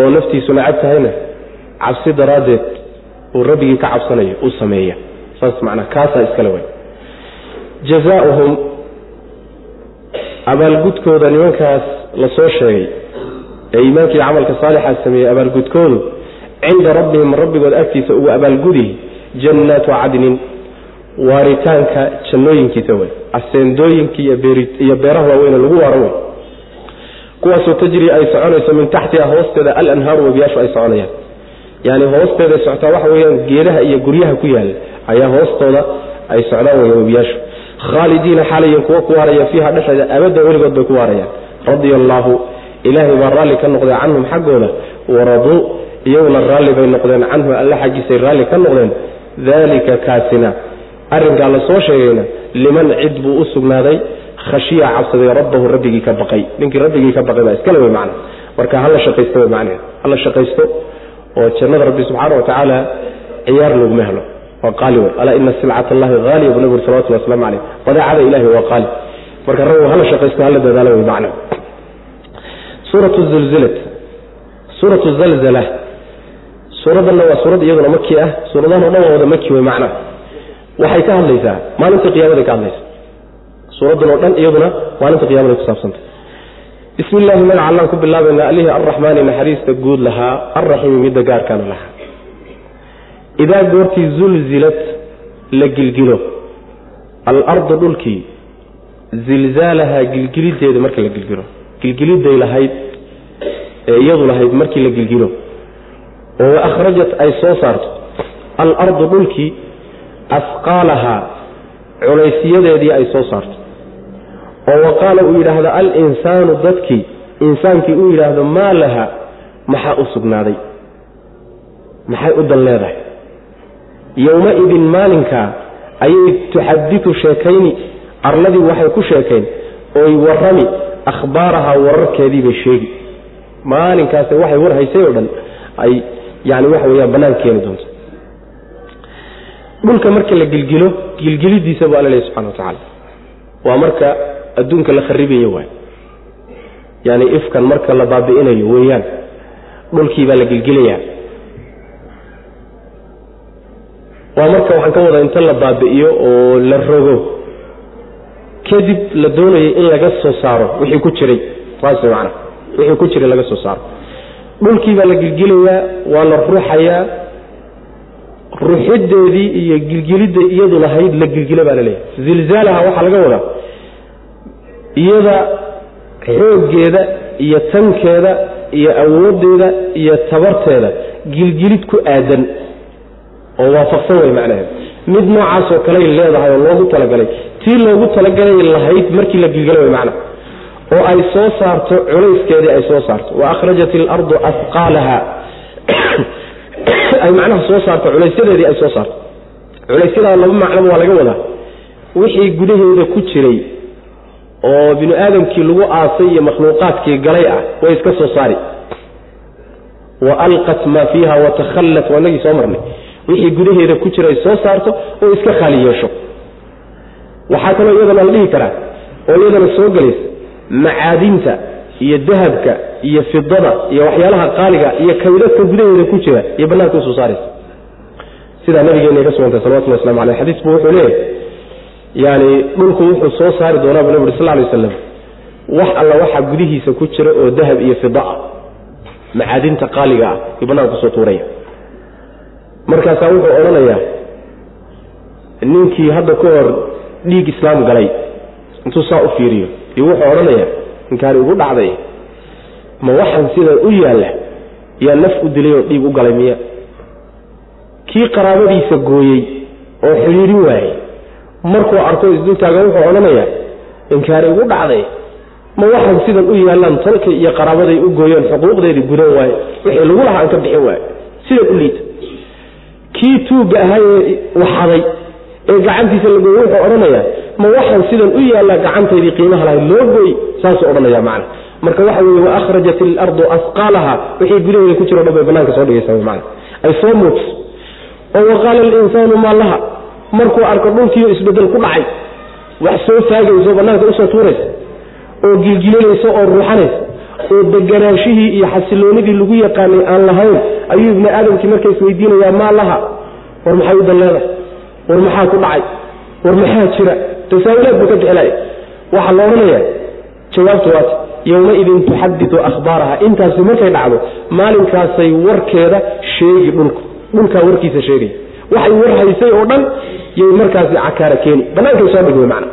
oo naftiisu nacab tahayna cabsi daraaddeed uu rabbigii ka cabsanayo uu sameeya. Saas macnaa kaasaa iskale way. Jazaauhum abaalgudkooda nimankaas la soo sheegay ee iimaankii camalka saalixaa sameeyey abaalgudkoodu cinda rabbihim rabbigood agtiisa ugu abaalgudihi jannaatu cadnin waaritaanka jannooyinkiisa wey aseendooyinkii iyo beeraha waaweyne lagu waaro wey kuwaasoo tajri ay soconayso min taxtiha hoosteeda alanhaaru webiyaashu ay soconayaan. Yani hoosteeday socotaa waxa weyaan geedaha iyo guryaha ku yaalla ayaa hoostooda ay socdaan wey webiyaashu khaalidiina xalayan kuwa ku waaraya fiiha dhexeeda abadda weligood bay ku waarayaan. Radia allaahu ilaahay baa raalli ka noqday canhum xaggooda waraduu iyaguna raalli bay noqdeen canhu alle xaggiisay raalli ka noqdeen. Daalika kaasina arrinkaa la sheegayna liman cid buu u sugnaaday khashiya cabsaday rabbahu rabbigii ka baqay. Ninkii rabbigii ka baqay baa iskale wey macna marka hala shaqaysto wey macnaheed hala shaqaysto oo jannada rabbi subxaana wa tacaala ciyaar laguma helo. Waa qaali wey alaa ina silcat allahi haaliya buu nabigu salawatullah waslamu caleyh badeecada ilahi waa qaali. Marka raggu hala shaqaysto hala dadaalo wey macna suuratu zulzilat. Suuratu zalzala suuradanna waa suurad iyaduna maki ah. Suuradahan o dhan waa wada maki wey macna waxay ka hadlaysaa maalinta qiyamaday ka hadlaysa. Suuraddan oo dhan iyaduna maalinta qiyamaday ku saabsantay bismi illahi magaca allaan ku bilaabaynaa alihii arraxmaani naxariista guud lahaa alraxiimi midda gaarkaana lahaa. Idaa goortii zulzilad la gilgilo alardu dhulkii zilzaalahaa gilgilideeda marka la gilgilo. Gilgiliday lahayd ee iyadu lahayd markii la gilgilo. Oo akhrajat ay soo saarto alardu dhulkii asqaalahaa culaysyadeedii ay soo saarto. Oo wa qaala uu yidhaahdo alinsaanu dadkii. Insaankii uu yidhaahdo maa laha? Maxaa u sugnaaday? Maxay u dan leedahay? Yowma-idin maalinkaa ayay tuxaditu sheekayni arladii waxay ku sheekayn oy warrami akhbaarahaa wararkeediibay sheegi. Maalinkaas waxay war haysay oo dhan ay yani waxa weyaan bannaan keeni doonto dhulka marka la gilgilo gilgilidiisa bu alla lehy subxana wa tacaala. Waa marka adduunka la kharibayo waay. Yani ifkan marka la baabi'inayo weeyaan dhulkii baa la gilgilayaa waa marka waxaan ka wadaa inta la baabi'iyo oo la rogo kadib la doonayo in laga soo saaro wixii ku jiray saas macana wixii ku jiray laga soo saaro. Dhulkii baa la gilgilayaa waa la ruuxayaa ruuxideedii iyo gilgilidda iyadu lahayd la gilgila baa la leeyahay zilzaalaha waxaa laga wadaa iyada xooggeeda iyo tankeeda iyo awoodeeda iyo tabarteeda gilgilid ku aadan oo waafaqsan way macnaheed mid noocaasoo kaley leedahay oo loogu talagalay tii loogu talagalay lahayd markii la gilgala way macna oo ay soo saarto culayskeedii ay soo saarto. Wa akhrajat ilardu afqaalaha ay macnaha soo saarto culaysyadeedii ay soo saarto. Culaysyada laba macnoba waa laga wadaa. Wixii gudaheeda ku jiray oo binu aadamkii lagu aasay iyo makhluuqaadkii galay ah way iska soo saari. Wa alqat maa fiiha watakhallat waa inagii soo marnay. Wixii gudaheeda ku jira ay soo saarto oo iska khaali yeesho. Waxaa kaloo iyadana la dhihi karaa oo iyadana soo gelaysa macaadinta iyo dahabka iyo fidada iyo waxyaalaha qaaliga iyo kaydadka gudaheeda ku jira iyo bannaanka u soo saaraysa. Sidaa nabigeena ka sugantay salawatullah waslamu aleyh xadiisku wuxuu leeyahay yani dhulku wuxuu soo saari doonaa bu nabig uri sal lay waslam wax alla waxaa gudihiisa ku jira oo dahab iyo fida ah macaadinta qaaliga ah iyo bannaanka ku soo tuuraya. Markaasaa wuxuu odhanayaa ninkii hadda ka hor dhiig islaam galay intuu saa u fiiriyo iyo wuxuu odhanayaa ninkaani ugu dhacday ma waxaan sidan u yaalla yaa naf u dilay oo dhiig u galay miya. Kii qaraabadiisa gooyey oo xidhiirin waayey markuu arko isdultaaga wuxuu odhanayaa ninkaani ugu dhacday ma waxaan sidan u yaallaan tolkay iyo qaraabaday u gooyeen xuquuqdeedii gudan waaye wixii lagu lahaa aan ka bixin waaye. Sidan u liita. Kii tuugga ahaa ee waxaday ee gacantiisa la gooye wuxuu odhanayaa ma waxaan sidan u yaallaa gacantaydii qiimaha lahayd loo gooy saasuu odhanaya macna marka waxa weeye wa akhrajat ilardu asqaalaha wixii gudaheeda ku jiro dhan bay bannaanka soo dhigaysaa mana ay soo muujiso oo waqaala alinsaanu maa laha. Markuu arko dhulkiiyo isbeddel ku dhacay wax soo taagayso bannaanka u soo tuuraysa oo gilgilinaysa oo ruuxanaysa oo deganaashihii iyo xasiloonidii lagu yaqaanay aan lahayn ayuu ibni aadamkii marka isweydiinayaa maa war maxay u dan leedahay war maxaa ku dhacay? War maxaa jira? Tasaawilaad buu ka bixinaya waxaa la odhanayaa jawaabtu waata yowmaidin tuxadidu akhbaaraha. Intaasi markay dhacdo maalinkaasay warkeeda sheegi dhulku. Dhulkaa warkiisa sheegaya waxay war haysay oo dhan yay markaasi cakaara keeni. Bannaankay soo dhig mana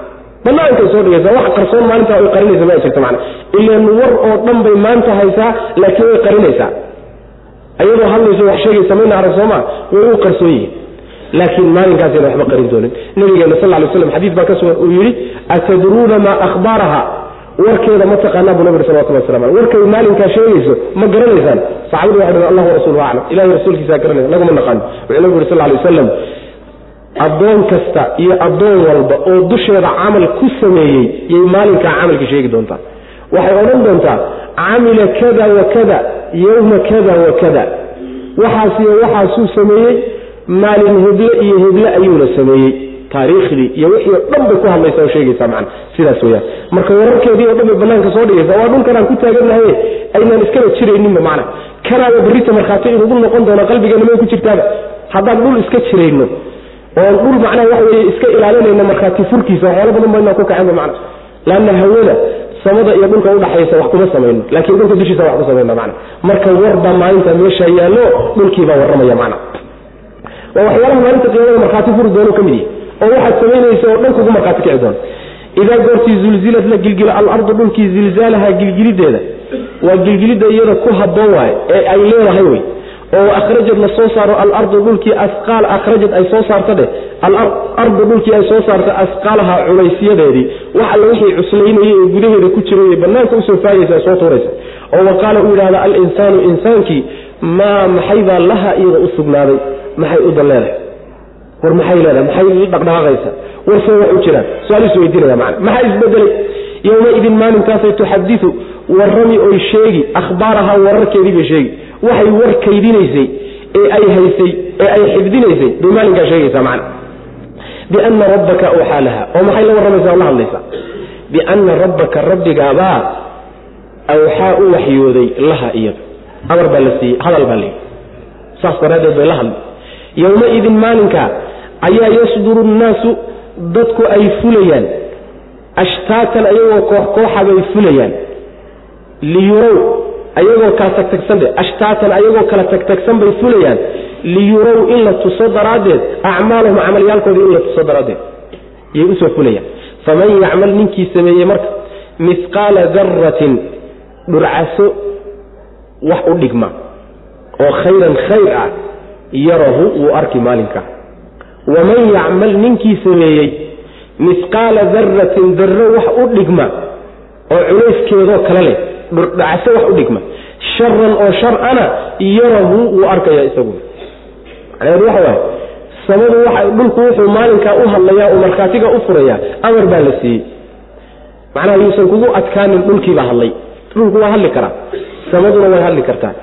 bannaankay soo dhigaysa wax qarsoon maalintaa ay qarinaysa ma jirto mana ilan war oo dhan bay maanta haysaa laakiin way qarinaysaa. Ayadoo hadlayso wax sheegaysa mayna arag sooma way u qarsoon yihiin. Laakiin maalinkaasayna waxba qarin doonin. Nabigeena sal lay slam xadiis baa ka sugan uu yidhi atadruuna maa akhbaaraha warkeeda ma taqaanaa buu nabig salawatullah waslam aleh warkay maalinkaa sheegayso ma garanaysaan. Saxabadu waxay dhahen allah warasuuluhu aclam. Ilahay rasuulkiisaa garanaya naguma naqaano wuxuu nabigu yuri sal lay wasalam addoon kasta iyo addoon walba oo dusheeda camal ku sameeyey yay maalinkaa camalka sheegi doontaa. Waxay odhan doontaa camila kada wa kada yowma kada wa kada. Waxaasiyo waxaasuu sameeyey maalin heble iyo heble ayuuna sameeyey taariikhdii iyo wixii o dhan bay ku hadlaysa oo sheegaysaa macana sidaas weyaan marka wararkeedii o dhan bay banaanka soo dhigaysa waa dhulkanaan ku taagannahaye aynaan iskaba jirayninba macana kanaaba berrita markhaati inugu noqon doono qalbigeena may ku jirtaaba haddaan dhul iska jirayno oon dhul macnaha waxa weye iska ilaalinayno markhaati furkiisa waxyaala badan baynaan ku kacenba macana laanna hawada samada iyo dhulka udhaxaysa wax kuma samayno laakiin dhulka dushiisa wax ku samayna macana marka warbaa maalinta meesha yaallo dhulkiibaa warramaya macana waa waxyaalaha maalinta qiyaamada markhaati furi doono ka mid yahi oo waxaad samaynaysa oo dhan kugu markhaati kici doona idaa goortii zulzilad la gilgilo alardu dhulkii zilzaalaha gilgilideeda waa gilgilidda iyada ku habboon waaye ee ay leedahay wey oo akhrajad la soo saaro alardu dhulkii asqaal akhrajad ay soo saarta dheh alardu dhulkii ay soo saarta asqaalaha culaysyadeedii wax alla wixii cuslaynayay ee gudaheeda ku jiray banaanka u soo faagaysa soo tuuraysa. Oo wa qaala uu yidhahda alinsaanu insaankii maa maxaybaa laha iyada u sugnaaday? Maxay u dan leedahay war maxay leedahay? Maxay dhaqdhaqaaqaysa? Warsee wax u jiraan su'aaliisu weydiinaya macana maxaa isbedelay yowmaidin maalinkaasay tuxadiu warrami oy sheegi akhbaaraha wararkeedii bay sheegi. Waxay war kaydinaysay ee ay haysay ee ay xifdinaysay bay maalinkaa sheegaysaa macana biana rabbaka awxaa laha oo maxay la warramaysaa la hadlaysaa biana rabbaka rabbigaabaa awxaa u waxyooday laha iyada amar baa la siiyey hadal baa layidhi saas daraaddeed bay la hadlay yowmaidin maalinka ayaa yasduru nnaasu dadku ay fulayaan. Ashtaatan ayagoo koox kooxa bay fulayaan. Liyurow ayagoo kala tagtagsan dhe ashtaatan ayagoo kala tagtagsan bay fulayaan. Liyurow in la tuso daraaddeed acmaalahum camalyaalkooda in la tuso daraaddeed. Yay u soo fulayaan. Faman yacmal ninkii sameeyey marka mihqaala daratin dhurcaso wax u dhigma oo khayran khayr ah yarahu wuu arki maalinkaa waman yacmal ninkii sameeyey mihqaala daratin darro wax u dhigma oo culayskeedoo kale leh dhurdhacase wax u dhigma. Sharan oo sharana yarahu wuu arkaya isaguna. Macnaheedu waxa waaye samadu waxa dhulku wuxuu maalinkaa u hadlayaa oo markhaatiga u furayaa amar baa la siiyey. Macnaha yuusan kugu adkaanin dhulkiibaa hadlay. Dhulku waa hadli karaa. Samaduna way hadli kartaa.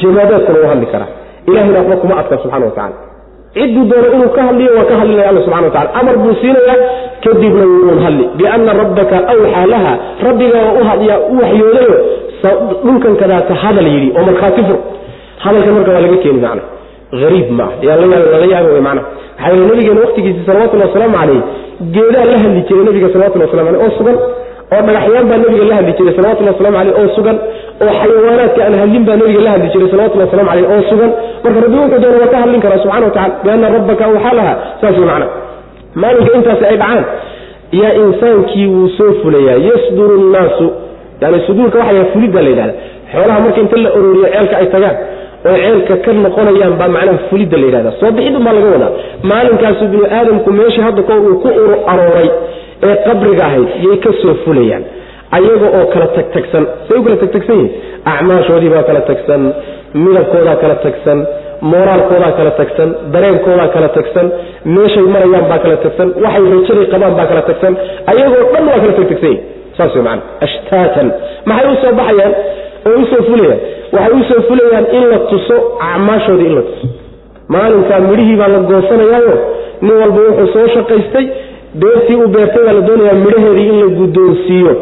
Jamaadaadkuna waa hadli karaa. Ilahayna waxba kuma adka subxana wa tacala cidduu doono inuu ka hadliyo waa ka hadlinaya alla subxana wa tacala amar buu siinayaa kadibna wuuun hadli. Biana rabbaka awxaa laha rabbigaa hadyaa u waxyoodayo dhulkan kadaata hadal yidhi oo markhaati fur. Hadalkan marka waa laga keeni macna. Ariib ma ah yaa lala yaaba wey mana maxaa yeel nabigeena waqtigiisi salawatullhi wasalaamu calayh geedaa la hadli jiray nabiga salawatulli waslamu aleyh oo sugan. Oo dhagaxyaan baa nabiga la hadli jiray salawatulli waslamu aleyh oo sugan oo xayawaanaadka aan hadlin baa nabiga la hadli jiray salawatulli waslamu aleyh oo sugan. Marka rabbi wuxuu doona waa ka hadlin karaa subxana wa tacala biana rabbaka awxaa laha saas wey macna maalinka intaasi ay dhacaan yaa insaankii wuu soo fulayaa yasduru nnaasu yani suduurka waxa yaha fulidda la yidhahda xoolaha marka inta la ororiyo ceelka ay tagaan oo ceelka ka noqonayaan baa macnaha fulidda la yidhahda soo bixidun baa laga wadaa. Maalinkaasu binu aadamku meeshii hadda koor uu ku ur arooray ee qabriga ahayd yay ka soo fulayaan ayaga oo kala tagtagsan. Say u kala tagtagsan yihiin acmaashoodii baa kala tagsan midabkoodaa kala tagsan mooraalkoodaa kala tagsan dareenkoodaa kala tagsan meeshay marayaan baa kala tagsan waxay rajaday qabaan baa kala tagsan ayagoo dhan waa kala tagtagsan yihiin saas wey macana ashtaatan. Maxay u soo baxayaan? Oo u soo fulayaan. Waxay u soo fulayaan in la tuso acmaashoodii in la tuso. Maalinkaa midhihii baa la goosanayaayo nin walba wuxuu soo shaqaystay beertii uu beertay baa la doonayaa midhaheedii in la guddoonsiiyo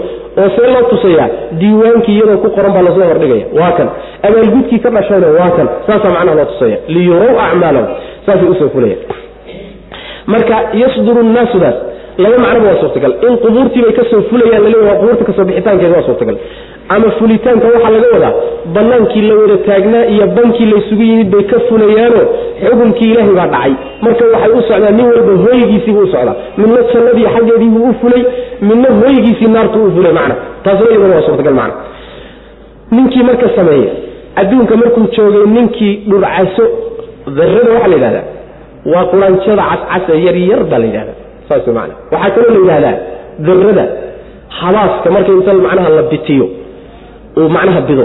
oo see loo tusayaa diiwaankii iyadoo ku qoran baa la soo hordhigaya. Waa kan. Abaalgudkii ka dhashayna waa kan. Saasaa macnaha loo tusaya liyurow acmaalahum. Saasay u soo fulayaan. Marka yasduru nnaasudaas laba macnoba waa suurtagal. In qubuurtiibay ka soo fulayaan laleeya qubuurta ka soo bixitaankeeda waa suurtagal ama fulitaanka waxaa laga wadaa banaankii la wada taagnaa iyo bankii laysugu yimid bay ka fulayaano xukunkii ilaahay baa dhacay. Marka waxay u socdaa nin walba hooygiisiibuu u socdaa. Midna jannadii xaggeediibuu u fulay midna hooygiisii naartuu u fulay macna. Taasna iyadana waa suurtagal macna. Ninkii marka sameeya adduunka markuu joogay ninkii dhurcaso darrada waxaa la yidhahdaa waa quraanjada cascasa yaryar baa la yidhahdaa. Saas man waxaa kaloo la yidhahdaa darrada habaaska marka inta macnaha la bitiyo uu macnaha bido.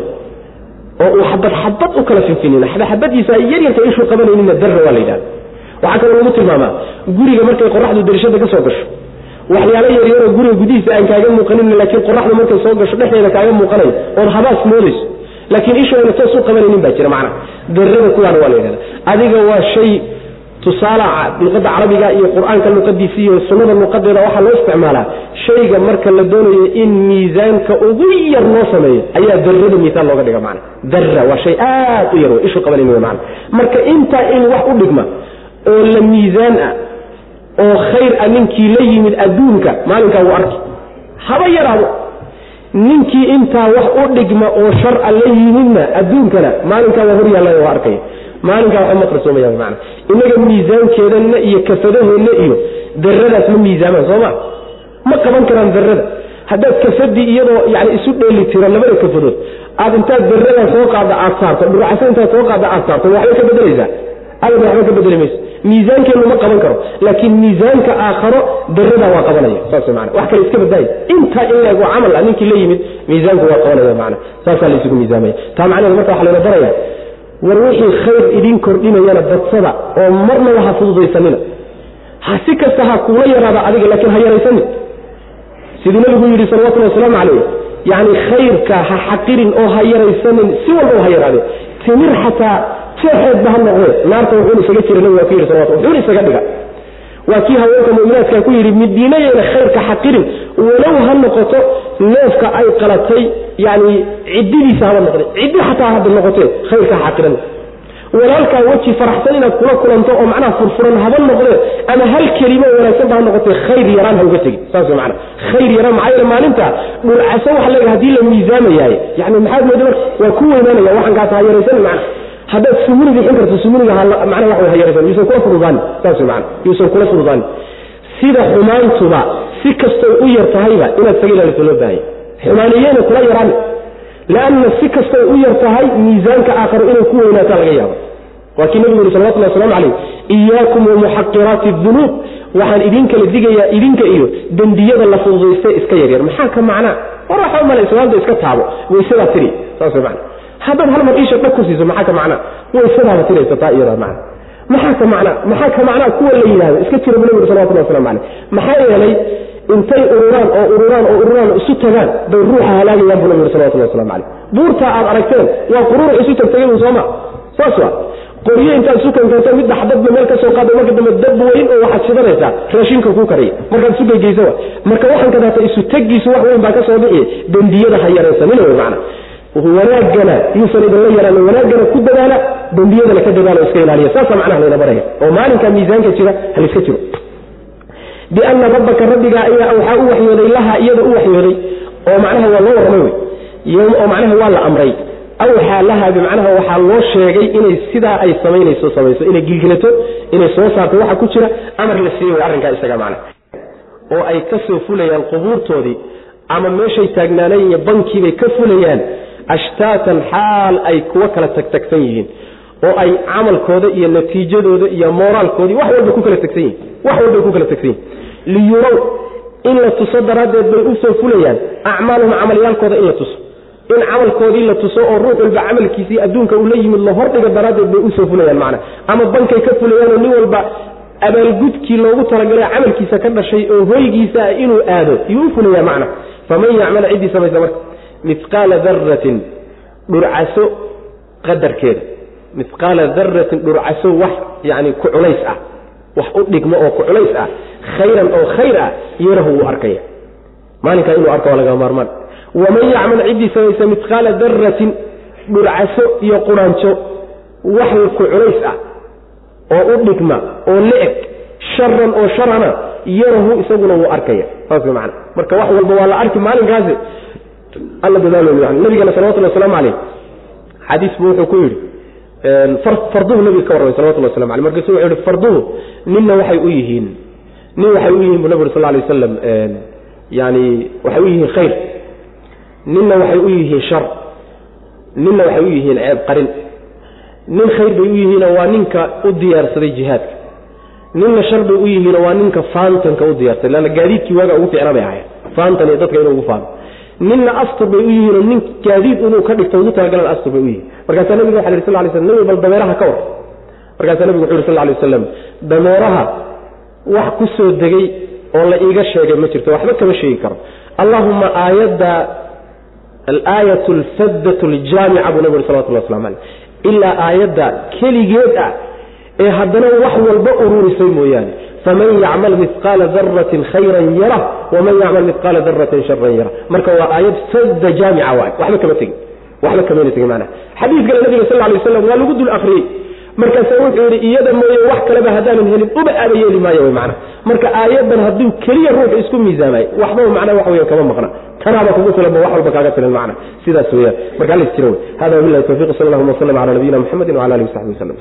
Oo uu xabad xabad u kala finfinin xabadxabadiisa ay yaryarka ishuu qabanayninna darra waa la yidhahda waxaa kaloo lagu tilmaamaa guriga markay qoraxdu darishada ka soo gasho. Waxyaalo yaryaroo guriga gudihiisa aan kaaga muuqanin laakiin qoraxdu markay soo gasho dhexdeeda kaaga muuqanayo ood habaas moodayso. Laakiin ishooyna toos u qabanaynin baa jira macnaha darrada kuwaana waa la yidhahda adiga waa shay tusaala luqadda carabiga iyo qur'aanka luqadiisa iyo sunnada luqadeeda waxaa loo isticmaalaa. Shayga marka la doonayo in miisaanka ugu yar loo sameeyo ayaa darrada miisaal looga dhiga macna. Darra waa shay aad u yar ishu qabanin macna. Marka intaa in wax u dhigma oo la miisaan ah oo khayr ah ninkii la yimid adduunka maalinkaa wuu arki. Haba yaraado. Ninkii intaa wax u dhigma oo sharca la yimidna adduunkana maalinkaa waa hor yaallay waa arkaya maalinkaa waxba ma qarsoomayaan mana innaga miisaankeedanna iyo kafadaheenna iyo darradaas ma miisaamaan soo ma? Qaban karaan darrada. Haddaad kafadii iyadoo yani isu dheeli tiro labada kafadood aad intaad berada soo qaadda aad saarto dhurcaso intaad soo qaadda aad saarto waxbay ka bedelaysaa? Abada waxba ka bedeli mayso. Miisaankeennu ma qaban karo laakiin miisaanka aakharo berada waa qabanaya. Saas mana wax kale iska badaayo intaa in leeg waa camal ah ninkii la yimid miisaanku waa qabanaya mana saasaa la isugu miisaamaya. Taa macnaheed marka waxa layna baraya war wixii khayr idin kordhinayana badsada oo marnaba ha fududaysanina. Ha si kasta ha kuula yaraada adiga laakiin ha yaraysanin siduu nabigu yidhi salawatullhi wasalaamu calayh yacni khayrka ha xaqirin oo ha yaraysanin si walba ha yaraadee timir xataa jeexeedba ha noqdee naarta wuxuuna isaga jira nabigu waa ku yidhi salawatu wuxuuna isaga dhiga waa kii haweenka mu'minaadka ku yidhi midiinayeyna khayrka xaqirin walow ha noqoto neefka ay qalatay yacni ciddidiisa haba noqde ciddi xataa hadda noqotee khayrka ha xaqiran walaalkaa weji faraxsan inaad kula kulanto oo macnaha furfuran haba noqdee ama hal kelimo wanaagsan ba ha noqotee khayr yaraan ha uga tegin saas macana khayr yaraan maxaa yeele maalinta dhulcaso waxa leeyahay haddii la miisaamayahay yani maxaad mooda marka waa ku weynaanaya waxankaas ha yaraysanin macna haddaad sumuni bixin karto sumuliga macnaha wax way ha yaraysan yuusan kula fududaani saas macana yuusan kula fududaani sida xumaantuba si kastoy u yar tahayba inaad saga ilaaliso loo baahaya xumaaniyeyna kula yaraani lanna si kastay u yar tahay miisaanka aakharo inay ku weynaataa laga yaaba waa kii nabigu yuri salawatullah waslamu calayh iyaakum wamuxaqiraati dunuub. Waxaan idin kala digayaa idinka iyo dembiyada la fududayste iska yaryar. Maxaa ka macnaa? War waxa umala islaamda iska taabo. Waysadaa tiri saas macna haddaad hal mar iisha dhag ku siiso maxaa ka macnaa? Waysadaaba tiraysa taa iyadaa macna maxaa ka macnaa? Maxaa ka macnaa kuwa la yidhahdo iska jira bu nabigu salawatullah waslamu calayh maxaa yeelay intay ururaan oo ururaan oo ururaan isu tagaan bay ruuxa halaagayaan buu nabi yuri salawatullah waslamu calayh buurtaa aad aragteen waa quruurux isu tagtagay sooma saas waa. Qoryo intaad isu kankanto midda xabadba meel ka soo qaada marka dambe dab weyn oo waxaad shidanaysaa raashinka kuu kariya markaad isu geygeysa wa marka waxaan kadaata isu tegiisu wax weyn baa ka soo bixiya dembiyada ha yaraysanina wey macna wanaaggana yuusan idinla yaraanin wanaaggana ku dadaala dembiyadana ka dadaala iska ilaaliya. Saasa macnaha layna baraya. Oo maalinka miisaanka jira haliska jiro. Biana rabbaka rabbigaa ayaa waxaa u waxyooday laha iyada u waxyooday oo macnaha waa loo warramay wey. Oo macnaha waa la amray. Awxaa laha bimacnaha waxaa loo sheegay inay sidaa ay samaynayso samayso inay gilgilato inay soo saarto waxa ku jira amar la siiyey way arrinkaa isaga macna. Oo ay ka soo fulayaan qubuurtoodii ama meeshay taagnaanayn iyo bankiibay ka fulayaan ashtaatan xaal ay kuwa kala tagtagsan yihiin oo ay camalkooda iyo natiijadooda iyo mooraalkoodii wax walba ku kala tagsan yihiin wax walbay ku kala tagsan yihiin liyurow in la tuso daraaddeed bay u soo fulayaan acmaalahum camalyaalkooda in la tuso. In camalkoodii la tuso oo ruux walba camalkiisii adduunka uu la yimid la hordhiga daraaddeed bay u soo fulayaan macna. Ama bankay ka fulayaan oo nin walba abaalgudkii loogu talagalay camalkiisa ka dhashay oo hoygiisa inuu aado yuu u fulaya macna. Faman yacmal ciddii samaysa marka mihqaala daratin dhurcaso qadarkeeda mihqaala daratin dhurcaso wax yani ku culays ah. Wax u dhigmo oo ku culays ah. Khayran oo khayr ah yarahu wuu arkaya. Maalinkaa inuu arko waa laga maarmaan. Waman yacmal ciddii samaysa mihqaala daratin dhurcaso iyo quraanjo wax ku culays ah oo u dhigma oo la-eg sharan oo sharana yarahu isaguna wuu arkaya. Saas macana marka wax walba waa la arki maalinkaasi alla dadaalo yani nabigana salawatulli waslamu caleyh xadiis buu wuxuu ku yidhi farduhu nabiga ka warramay salawatulli waslamu aleh markaasu wuxuu yihi farduhu ninna waxay u yihiin. Nin waxay u yihiin bu nabi uri sal lay wasalam yani waxay u yihiin khayr. Ninna waxay u yihiin shar. Ninna waxay u yihiin ceeb qarin. Nin khayr bay u yihiinoo waa ninka u diyaarsaday jihaadka. Ninna shar bay u yihiinoo waa ninka faantanka u diyaarsaday lanna gaadiidkii waaga ugu ficna bay ahayd faantan iyo dadka inuu ugu faano ninna astur bay u yihiinoo nin gaadiid inuu ka dhigto ugu talagalan astur bay u yihiin. Markaasaa nabiga waxa yhi sal lay slam nabi bal dameeraha ka war. Markaasaa nabigu wuxu yhi sal lay wasalam dameeraha wax ku soo degay oo la iiga sheegay ma jirto waxba kama sheegi karo. Allahuma aayadda alaayat alfaddat aljaamica buu nabi uri salawatullah waslamu caleyh ilaa aayadda keligeed ah ee haddana wax walba ururisay mooyaane faman yacmal mihqaala daratin khayran yara waman yacmal mihqaala daratin sharan yara marka waa aayad fadda jaamica waay waxba kama tegin waxba kamayna tegin maanaa xadiis kale nabiga sal lay waslam waa lagu dul akriyey markaasa wuxuu yidhi iyada mooye wax kaleba haddaanan helin uba aaba yeeli maayo wy macana marka aayaddan hadduu keliya ruuxu isku miisaamay waxba macnaa wax weya kama maqna tanaaba kugu filanba wax walba kaaga filan macna sidaas weeyaan marka alla is jira wey hada wabillahi tawfiq sal allahuma wasalam cala nabiyina muxamedin wcala alihi wasaxbi waslem